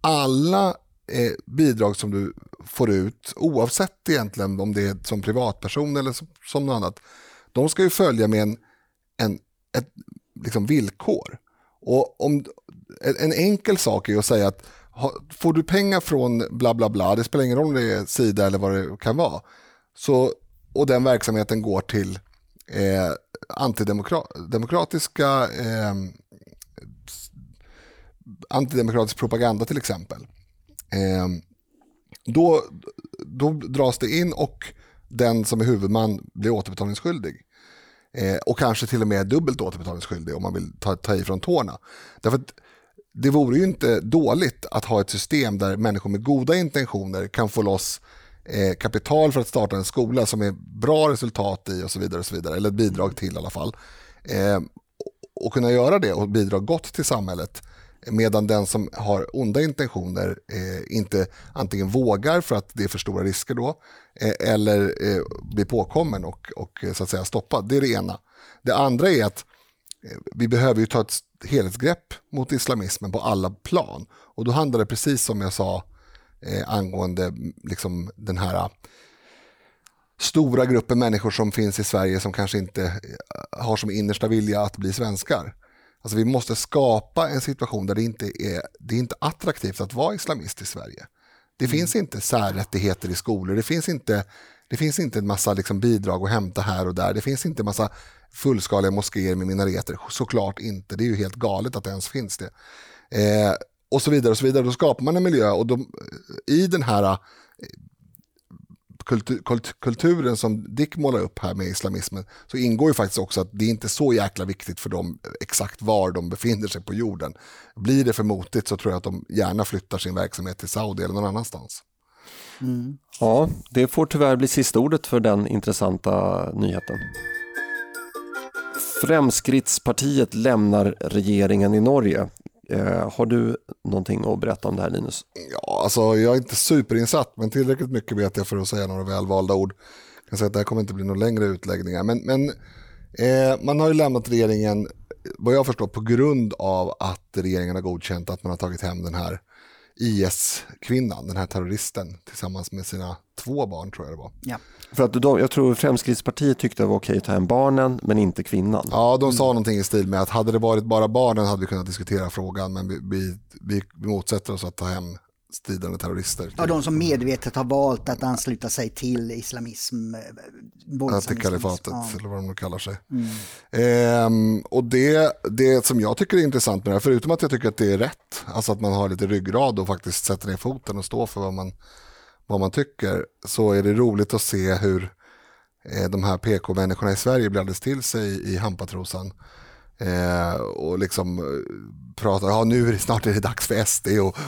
alla eh, bidrag som du får ut, oavsett egentligen om det är som privatperson eller som, som något annat, de ska ju följa med en, en, ett liksom villkor. Och om, en enkel sak är att säga att får du pengar från bla bla bla, det spelar ingen roll om det är Sida eller vad det kan vara, så och den verksamheten går till eh, antidemokratiska eh, antidemokratisk propaganda till exempel. Eh, då, då dras det in och den som är huvudman blir återbetalningsskyldig. Eh, och kanske till och med dubbelt återbetalningsskyldig om man vill ta, ta ifrån tårna. Därför att det vore ju inte dåligt att ha ett system där människor med goda intentioner kan få loss eh, kapital för att starta en skola som är bra resultat i och så vidare, och så vidare eller ett bidrag till i alla fall. Eh, och kunna göra det och bidra gott till samhället medan den som har onda intentioner eh, inte antingen vågar för att det är för stora risker då eh, eller eh, blir påkommen och, och eh, så att säga stoppad. Det är det ena. Det andra är att eh, vi behöver ju ta ett helhetsgrepp mot islamismen på alla plan och då handlar det precis som jag sa eh, angående liksom, den här eh, stora gruppen människor som finns i Sverige som kanske inte eh, har som innersta vilja att bli svenskar. Alltså vi måste skapa en situation där det inte är, det är inte attraktivt att vara islamist i Sverige. Det mm. finns inte särrättigheter i skolor, det finns inte, det finns inte en massa liksom bidrag att hämta här och där, det finns inte en massa fullskaliga moskéer med minareter, såklart inte, det är ju helt galet att det ens finns det. Eh, och så vidare. och så vidare. Då skapar man en miljö och de, i den här eh, kultur, kulturen som Dick målar upp här med islamismen så ingår ju faktiskt också att det är inte så jäkla viktigt för dem exakt var de befinner sig på jorden. Blir det för motigt så tror jag att de gärna flyttar sin verksamhet till Saudi eller någon annanstans. Mm. Ja, det får tyvärr bli sista ordet för den intressanta nyheten. Fremskrittspartiet lämnar regeringen i Norge. Eh, har du någonting att berätta om det här Linus? Ja, alltså, jag är inte superinsatt men tillräckligt mycket vet jag för att säga några välvalda ord. Jag kan säga att det här kommer inte bli några längre utläggningar. Men, men eh, man har ju lämnat regeringen, vad jag förstår, på grund av att regeringen har godkänt att man har tagit hem den här IS-kvinnan, den här terroristen, tillsammans med sina två barn tror jag det var. Ja. För att de, jag tror Fremskrittspartiet tyckte det var okej att ta hem barnen, men inte kvinnan. Ja, de sa mm. någonting i stil med att hade det varit bara barnen hade vi kunnat diskutera frågan, men vi, vi, vi, vi motsätter oss att ta hem stridande terrorister. Ja, de som medvetet har valt att ansluta sig till islamism. Eh, ja, till kalifatet, ja. eller vad de nu kallar sig. Mm. Ehm, och det, det som jag tycker är intressant med det här, förutom att jag tycker att det är rätt, alltså att man har lite ryggrad och faktiskt sätter ner foten och står för vad man, vad man tycker, så är det roligt att se hur eh, de här PK-människorna i Sverige blandades till sig i Hampatrosan. Eh, och liksom eh, pratar, ja nu är det snart är det dags för SD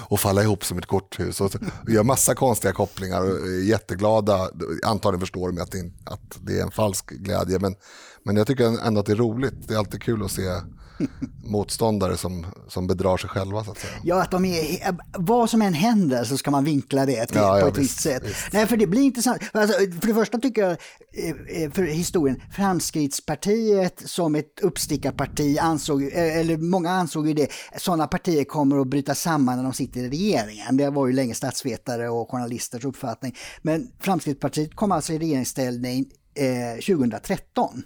att falla ihop som ett korthus. Och, och gör massa konstiga kopplingar och är jätteglada. Antagligen förstår de att det, att det är en falsk glädje. Men, men jag tycker ändå att det är roligt. Det är alltid kul att se motståndare som, som bedrar sig själva så att säga. Ja, att de är, vad som än händer så ska man vinkla det till, Ja, ja, på ett visst, visst sätt. visst. Nej, för det blir intressant. Alltså, för det första tycker jag, eh, eh, för historien, Framskrittspartiet som ett uppstickarparti ansåg, eh, eller många ansåg ju det, sådana partier kommer att bryta samman när de sitter i regeringen. Det var ju länge statsvetare och journalisters uppfattning. Men Framstegspartiet kom alltså i regeringsställning eh, 2013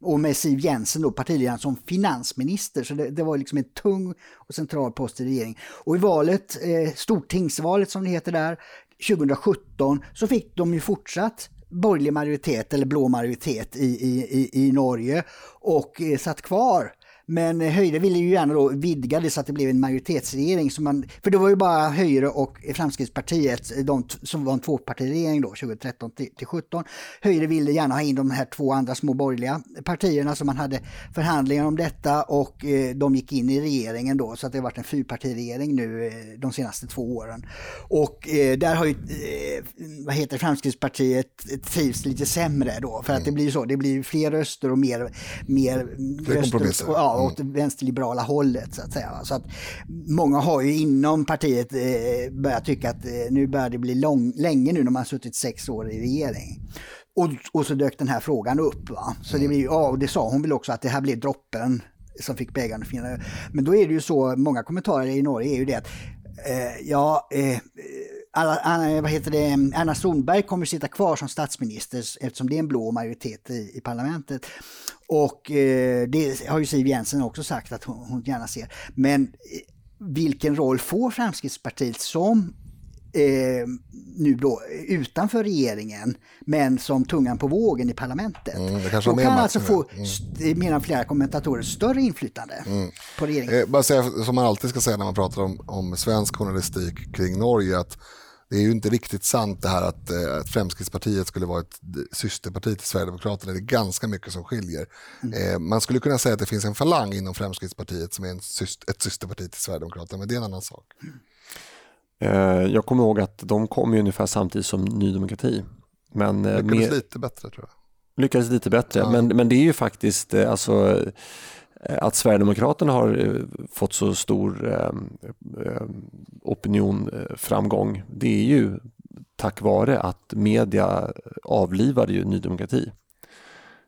och med Siv Jensen, då, partiledaren, som finansminister. Så det, det var liksom en tung och central post i regeringen. Och i valet, eh, Stortingsvalet som det heter där, 2017 så fick de ju fortsatt borgerlig majoritet eller blå majoritet i, i, i, i Norge och eh, satt kvar. Men eh, Höjre ville ju gärna då vidga det så att det blev en majoritetsregering. Så man, för det var ju bara Höjre och Framskrittspartiet eh, de, som var en tvåpartiregering då, 2013 till, till 17. Höjre ville gärna ha in de här två andra små borgerliga partierna som man hade förhandlingar om detta och eh, de gick in i regeringen då så att det har varit en fyrpartiregering nu eh, de senaste två åren. Och eh, där har ju, eh, vad heter det, Framskrittspartiet trivs lite sämre då för att det blir ju så, det blir fler röster och mer, mer röster och, ja, åt det vänsterliberala hållet så att säga. Så att många har ju inom partiet eh, börjat tycka att eh, nu börjar det bli lång, länge nu när man har suttit sex år i regering. Och, och så dök den här frågan upp. Va? Så det, blir, ja, och det sa hon väl också att det här blev droppen som fick bägaren att finna. Men då är det ju så, många kommentarer i Norge är ju det att eh, ja, eh, alla, vad heter det, Anna Solberg kommer sitta kvar som statsminister eftersom det är en blå majoritet i, i parlamentet. Och eh, det har ju Siv Jensen också sagt att hon, hon gärna ser. Men eh, vilken roll får Framskrittspartiet som eh, nu då utanför regeringen men som tungan på vågen i parlamentet? Mm, det kanske Då kan alltså få, st- menar flera kommentatorer, större inflytande på regeringen. Eh, bara säga, som man alltid ska säga när man pratar om, om svensk journalistik kring Norge, att det är ju inte riktigt sant det här att, eh, att Fremskrittspartiet skulle vara ett systerparti till Sverigedemokraterna. Det är ganska mycket som skiljer. Eh, man skulle kunna säga att det finns en falang inom Fremskrittspartiet som är en syst, ett systerparti till Sverigedemokraterna, men det är en annan sak. Eh, Jag kommer ihåg att de kom ju ungefär samtidigt som Ny Demokrati. Men Lyckades med, lite bättre tror jag. lyckades lite bättre. Ja. Men, men det är ju faktiskt alltså, att Sverigedemokraterna har eh, fått så stor eh, eh, opinion eh, framgång. Det är ju tack vare att media avlivade ju Ny Demokrati.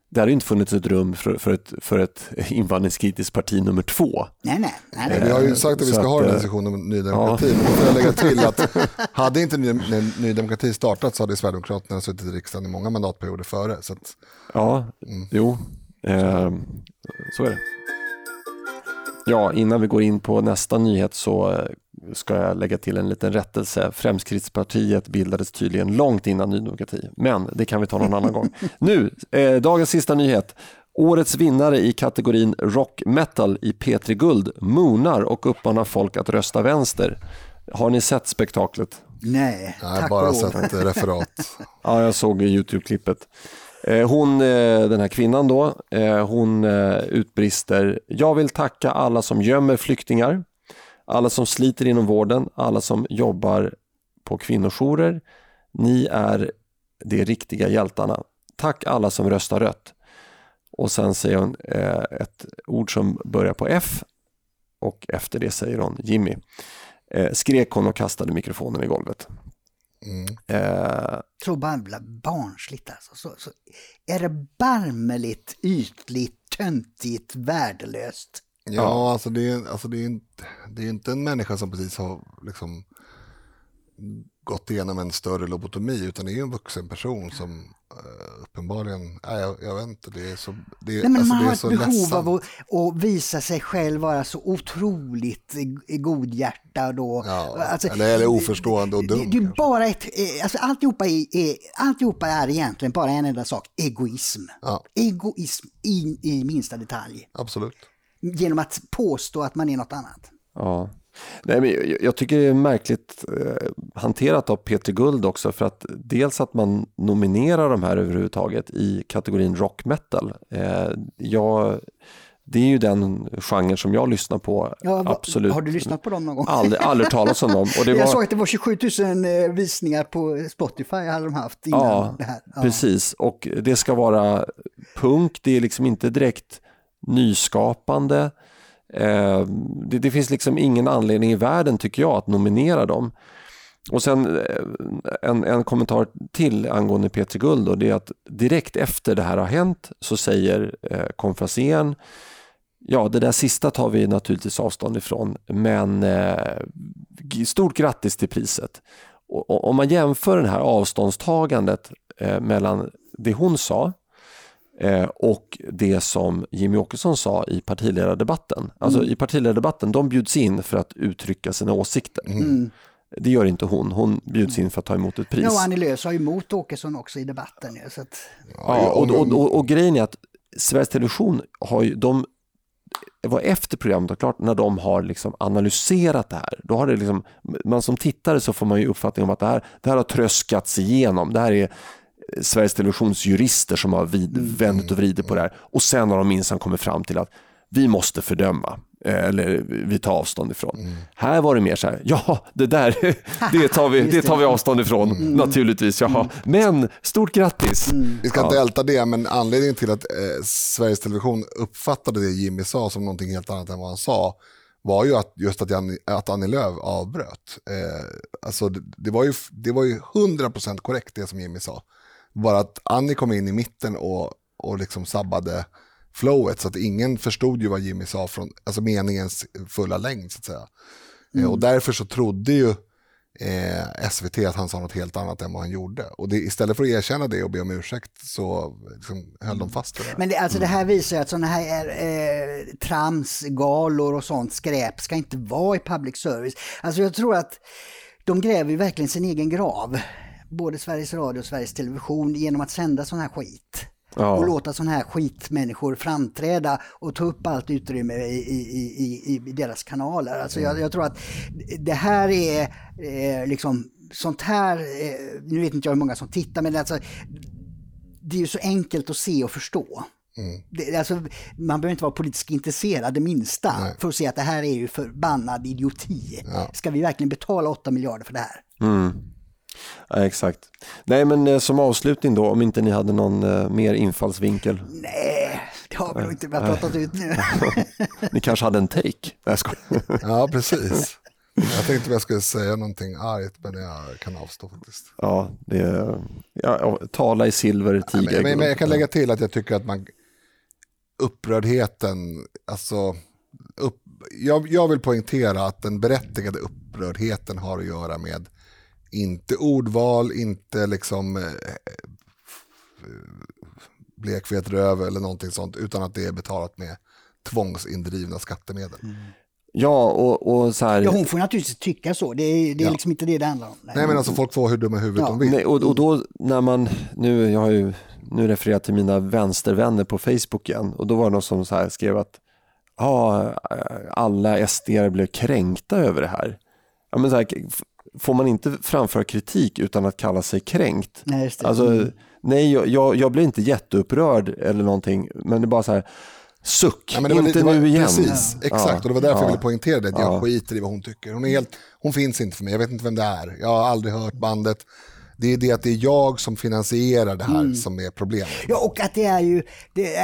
Det hade ju inte funnits ett rum för, för, ett, för ett invandringskritiskt parti nummer två. Nej, nej. nej, Eh, nej. Vi har ju sagt att vi ska att, ha en eh, diskussion om Ny Demokrati. Men då får jag lägga till att hade inte Ny, Ny, Demokrati startat så hade Sverigedemokraterna suttit i riksdagen i många mandatperioder före. Så att, Ja, jo, eh, så är det. Ja, innan vi går in på nästa nyhet så eh, ska jag lägga till en liten rättelse. Fremskrittspartiet bildades tydligen långt innan Ny Demokrati, men det kan vi ta någon annan gång. Nu, eh, dagens sista nyhet. Årets vinnare i kategorin rock metal i P3 Guld moonar och uppmanar folk att rösta vänster. Har ni sett spektaklet? nej, jag har tack bara sett referat. Ja, jag såg Youtube-klippet. Eh, hon, eh, den här kvinnan då, eh, hon utbrister Jag vill tacka alla som gömmer flyktingar, alla som sliter inom vården, alla som jobbar på kvinnojourer. Ni är de riktiga hjältarna. Tack alla som röstar rött. Och sen säger hon eh, ett ord som börjar på F och efter det säger hon Jimmy. Eh, Skrek hon och kastade mikrofonen i golvet. Mm. Eh, tror bara barnsligt alltså. Så, så erbarmligt, ytligt, töntigt, värdelöst. Ja, alltså det är, alltså det, är inte, det är inte en människa som precis har liksom gått igenom en större lobotomi utan det är ju en vuxen person som eh, uppenbarligen, nej, jag, jag vet inte, det är så, det, är- Nej, men alltså, man det har är ett så behov ledsamt. av att, att visa sig själv vara så otroligt godhjärtad och... Ja, alltså, eller, eller oförstående och det, dum. det är kanske. bara ett, eh, alltså alltihopa är, är, alltihopa är egentligen bara en enda sak, egoism. Ja. Egoism i, i minsta detalj. Absolut. Genom att påstå att man är något annat. Ja. Nej, men jag, jag tycker det är märkligt eh, hanterat av Peter Guld också för att dels att man nominerar de här överhuvudtaget i kategorin rock metal. Eh, jag, det är ju den genren som jag lyssnar på. Ja, absolut. Har du lyssnat på dem någon gång? Aldrig, aldrig talat om dem. Och det Jag var, såg att det var 27 000 eh, visningar på Spotify hade de haft innan Ja, det här. Ja. Precis, och det ska vara punk, det är liksom inte direkt nyskapande. Eh, det, det, finns liksom ingen anledning i världen tycker jag att nominera dem. Och sen eh, en, en kommentar till angående Petri Guld och det är att direkt efter det här har hänt så säger eh, konferencieren Ja, det där sista tar vi naturligtvis avstånd ifrån, men eh, stort grattis till priset. Och, och, om man jämför det här avståndstagandet eh, mellan det hon sa och det som Jimmy Åkesson sa i partiledardebatten. Alltså mm. i partiledardebatten, de bjuds in för att uttrycka sina åsikter. Mm. Det gör inte hon. Hon bjuds in för att ta emot ett pris. Ja, Annie Lööf sa emot Åkesson också i debatten. Så att... ja och, och, och, och, grejen är att Sveriges Television har ju, de det var efter programmet var klart när de har liksom analyserat det här. Då har det liksom, man som tittare så får man ju uppfattning om att det här, det här har tröskats igenom. Det här är Sveriges Televisions jurister som har vid, mm. vänt och vridit på det här. Och sen har de minsann kommit fram till att vi måste fördöma. Eh, eller vi tar avstånd ifrån. Mm. Här var det mer så här, ja det där det tar vi, det tar vi avstånd ifrån mm. naturligtvis. Jaha. Mm. Men stort grattis. Mm. Vi ska inte älta det, men anledningen till att eh, Sveriges Television uppfattade det Jimmy sa som någonting helt annat än vad han sa var ju att just att, att Annie Lööf avbröt. Eh, alltså det, det, var ju, det var ju 100% korrekt det som Jimmy sa. Bara att Annie kom in i mitten och, och liksom sabbade flowet så att ingen förstod ju vad Jimmy sa från alltså meningens fulla längd så att säga. Eh, mm. och därför så trodde ju eh, SVT att han sa något helt annat än vad han gjorde. Och det, istället för att erkänna det och be om ursäkt så liksom, höll de fast vid det. Men det, alltså, det här mm. visar ju att sådana här eh, trams, galor och sånt skräp ska inte vara i public service. Alltså jag tror att de gräver ju verkligen sin egen grav. Både Sveriges Radio och Sveriges Television genom att sända sån här skit. Ja. Och låta sådana här skitmänniskor framträda och ta upp allt utrymme i, i, i, i deras kanaler. Alltså jag, jag, tror att det här är eh, liksom sånt här, eh, nu vet inte jag hur många som tittar, men alltså, det är ju så enkelt att se och förstå. Mm. Det, alltså, man behöver inte vara politiskt intresserad det minsta Nej. för att se att det här är ju förbannad idioti. Ja. Ska vi verkligen betala 8 miljarder för det här? Mm. Ja, exakt. Nej, men eh, som avslutning då, om inte ni hade någon eh, mer infallsvinkel? Nej, det har vi nog inte pratat ut nu. ni kanske hade en take? Jag ja, precis. Jag tänkte att jag skulle säga någonting argt, men jag kan avstå faktiskt. Ja, det ja, tala i silver, tiger. Men, men, men, jag kan lägga till att jag tycker att man, upprördheten, alltså, upp, jag, jag vill poängtera att den berättigade upprördheten har att göra med inte ordval, inte liksom eh, blekvet röv eller någonting sånt, utan att det är betalat med tvångsindrivna skattemedel. Mm. Ja, och, och så här... Ja, hon får naturligtvis tycka så. Det är, det är ja. liksom inte det det handlar om. Nej, Nej men alltså folk får hur dumma huvudet ja. de vill. Nej, och, och då när man, nu, jag har ju nu refererat till mina vänstervänner på Facebook igen och då var det någon som så här skrev att ja, alla SD blev kränkta över det här. Ja, men så här får man inte framföra kritik utan att kalla sig kränkt. Nej, just det. Alltså, mm. nej jag, jag blir inte jätteupprörd eller någonting, men det är bara så här, suck, ja, inte det var, nu igen. Precis, ja. exakt, och det var därför ja. jag ville poängtera det, jag skiter i vad hon tycker. Hon, är helt, hon finns inte för mig, jag vet inte vem det är, jag har aldrig hört bandet. Det är det att det är jag som finansierar det här mm. som är problemet. Ja, och att det är ju, det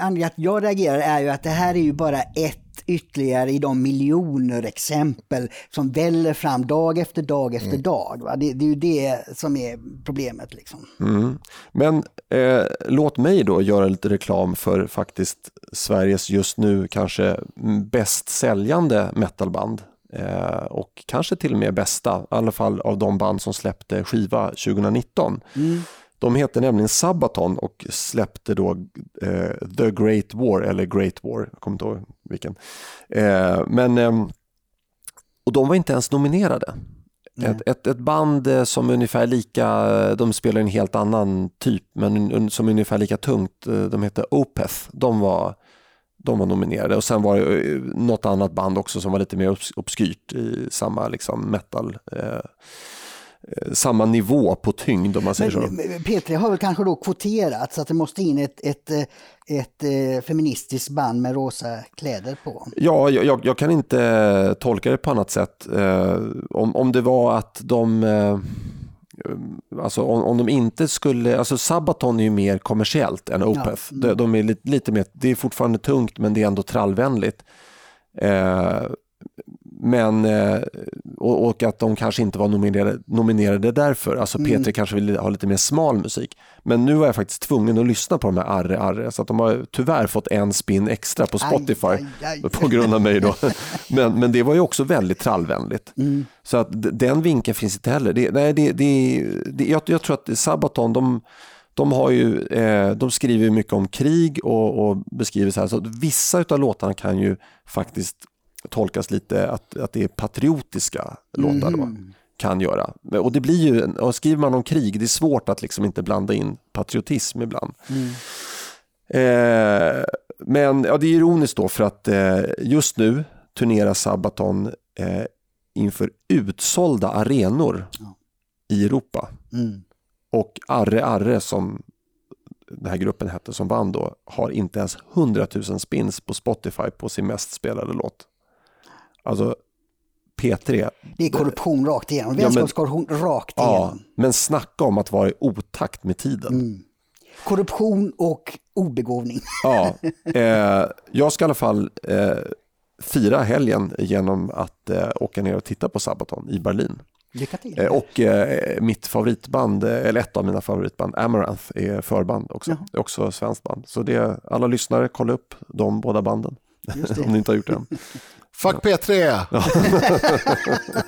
anledningen att jag reagerar är ju att det här är ju bara ett ytterligare i de miljoner exempel som väller fram dag efter dag efter mm. dag. Det, det, är ju det som är problemet. Liksom. Mm. Men eh, låt mig då göra lite reklam för faktiskt Sveriges just nu kanske bäst säljande metalband. Eh, och kanske till och med bästa, i alla fall av de band som släppte skiva 2019. Mm. De heter nämligen Sabaton och släppte då eh, The Great War, eller Great War, jag kommer inte ihåg vilken. Eh, men, eh, och de var inte ens nominerade. Ett, ett, ett, band eh, som är ungefär lika, de spelar en helt annan typ, men som är ungefär lika tungt, eh, de heter Opeth, de var, de var nominerade och sen var det eh, något annat band också som var lite mer obskyrt i samma liksom metal eh, Eh, samma nivå på tyngd om man säger men, så. P3 har väl kanske då kvoterat så att det måste in ett, ett, eh, ett, ett eh, feministiskt band med rosa kläder på. Ja, jag, jag, kan inte tolka det på annat sätt. om, om det var att de Alltså om, om de inte skulle, alltså Sabaton är ju mer kommersiellt än Opeth. Ja. Mm. De, de, är lite, lite mer, det är fortfarande tungt men det är ändå trallvänligt. Eh, men, eh, och, och, att de kanske inte var nominerade, nominerade därför. Alltså mm. P3 kanske ville ha lite mer smal musik. Men nu var jag faktiskt tvungen att lyssna på de här Arre Arre. Så att de har tyvärr fått en spin extra på Spotify aj, aj, aj. på grund av mig. Då. Men, men det var ju också väldigt trallvänligt. Mm. Så att den vinkeln finns inte heller. Det, nej, det, det, det, jag, jag tror att Sabaton, de, de, har ju, eh, de skriver mycket om krig och, och beskriver så här. Så vissa av låtarna kan ju faktiskt tolkas lite att, att det är patriotiska låtar då, mm. kan göra. Och det blir ju, och skriver man om krig, det är svårt att liksom inte blanda in patriotism ibland. Mm. Eh, men ja, det är ironiskt då för att eh, just nu turnerar Sabaton eh, inför utsålda arenor ja. i Europa. Mm. Och Arre Arre som den här gruppen hette som vann då har inte ens 100 000 spins på Spotify på sin mest spelade låt. Alltså P3. Det är korruption rakt igenom, vänskapskorruption ja, rakt igenom. Ja, men snacka om att vara i otakt med tiden. Mm. Korruption och obegåvning. Ja, eh, jag ska i alla fall eh, fira helgen genom att eh, åka ner och titta på Sabaton i Berlin. Lycka till. Eh, och eh, mitt favoritband, eh, eller ett av mina favoritband, Amaranth, är förband också. Jaha. Det är också svenskt band. Så det, alla lyssnare, kolla upp de båda banden. Om ni inte har gjort det än. Fuck P3!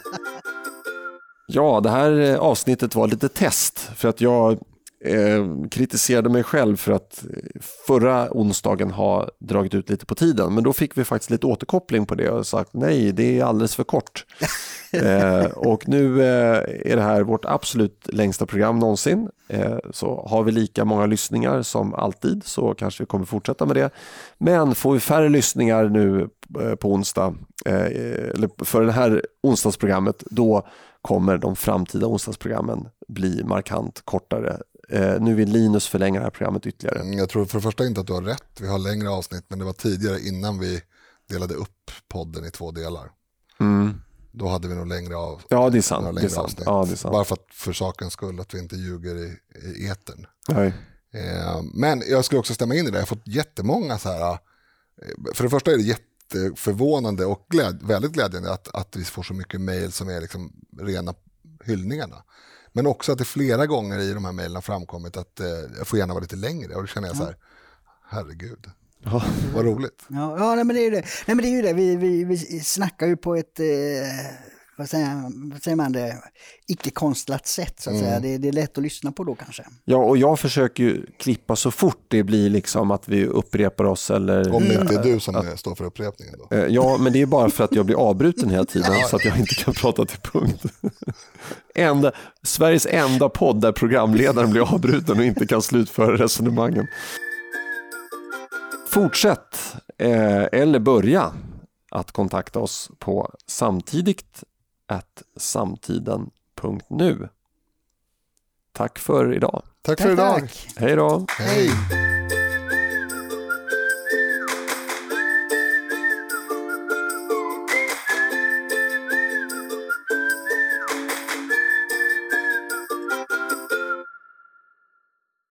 ja, det här avsnittet var lite test för att jag eh, kritiserade mig själv för att förra onsdagen ha dragit ut lite på tiden. Men då fick vi faktiskt lite återkoppling på det och sagt nej, det är alldeles för kort. eh, och nu eh, är det här vårt absolut längsta program någonsin. Eh, så har vi lika många lyssningar som alltid så kanske vi kommer fortsätta med det. Men får vi färre lyssningar nu eh, på onsdag, eh, eller för det här onsdagsprogrammet, då kommer de framtida onsdagsprogrammen bli markant kortare. Nu vill Linus förlänga det här programmet ytterligare. Mm, jag tror för det första inte att du har rätt, vi har längre avsnitt, men det var tidigare innan vi delade upp podden i två delar. Mm. Då hade vi nog längre av. Ja, det är sant. Det är sant. Ja, det är sant. Bara för, att, för sakens skull, att vi inte ljuger i, i etern. Nej. Eh, men jag skulle också stämma in i det. Jag har fått jättemånga så här. Eh, för det första är det jätteförvånande och gläd, väldigt glädjande att, att vi får så mycket mejl som är liksom rena hyllningarna. Men också att det flera gånger i de här mejlen framkommit att eh, jag får gärna vara lite längre. Och då känner jag så här, herregud. Ja. Vad roligt. Ja, ja nej, men det är ju det. Nej, men det, är ju det. Vi, vi, vi snackar ju på ett, eh, vad, säger, vad säger man det, icke-konstlat sätt så att mm. säga. Det, det, är lätt att lyssna på då kanske. Ja, och jag försöker ju klippa så fort det blir liksom att vi upprepar oss eller... Om det inte är du som att, står för upprepningen då? Eh, ja, men det är bara för att jag blir avbruten hela tiden så att jag inte kan prata till punkt. enda, Sveriges enda podd där programledaren blir avbruten och inte kan slutföra resonemangen. Fortsätt eh, eller börja att kontakta oss på samtidigt samtiden.nu. Tack för idag. Tack för idag. Hej då. Hej.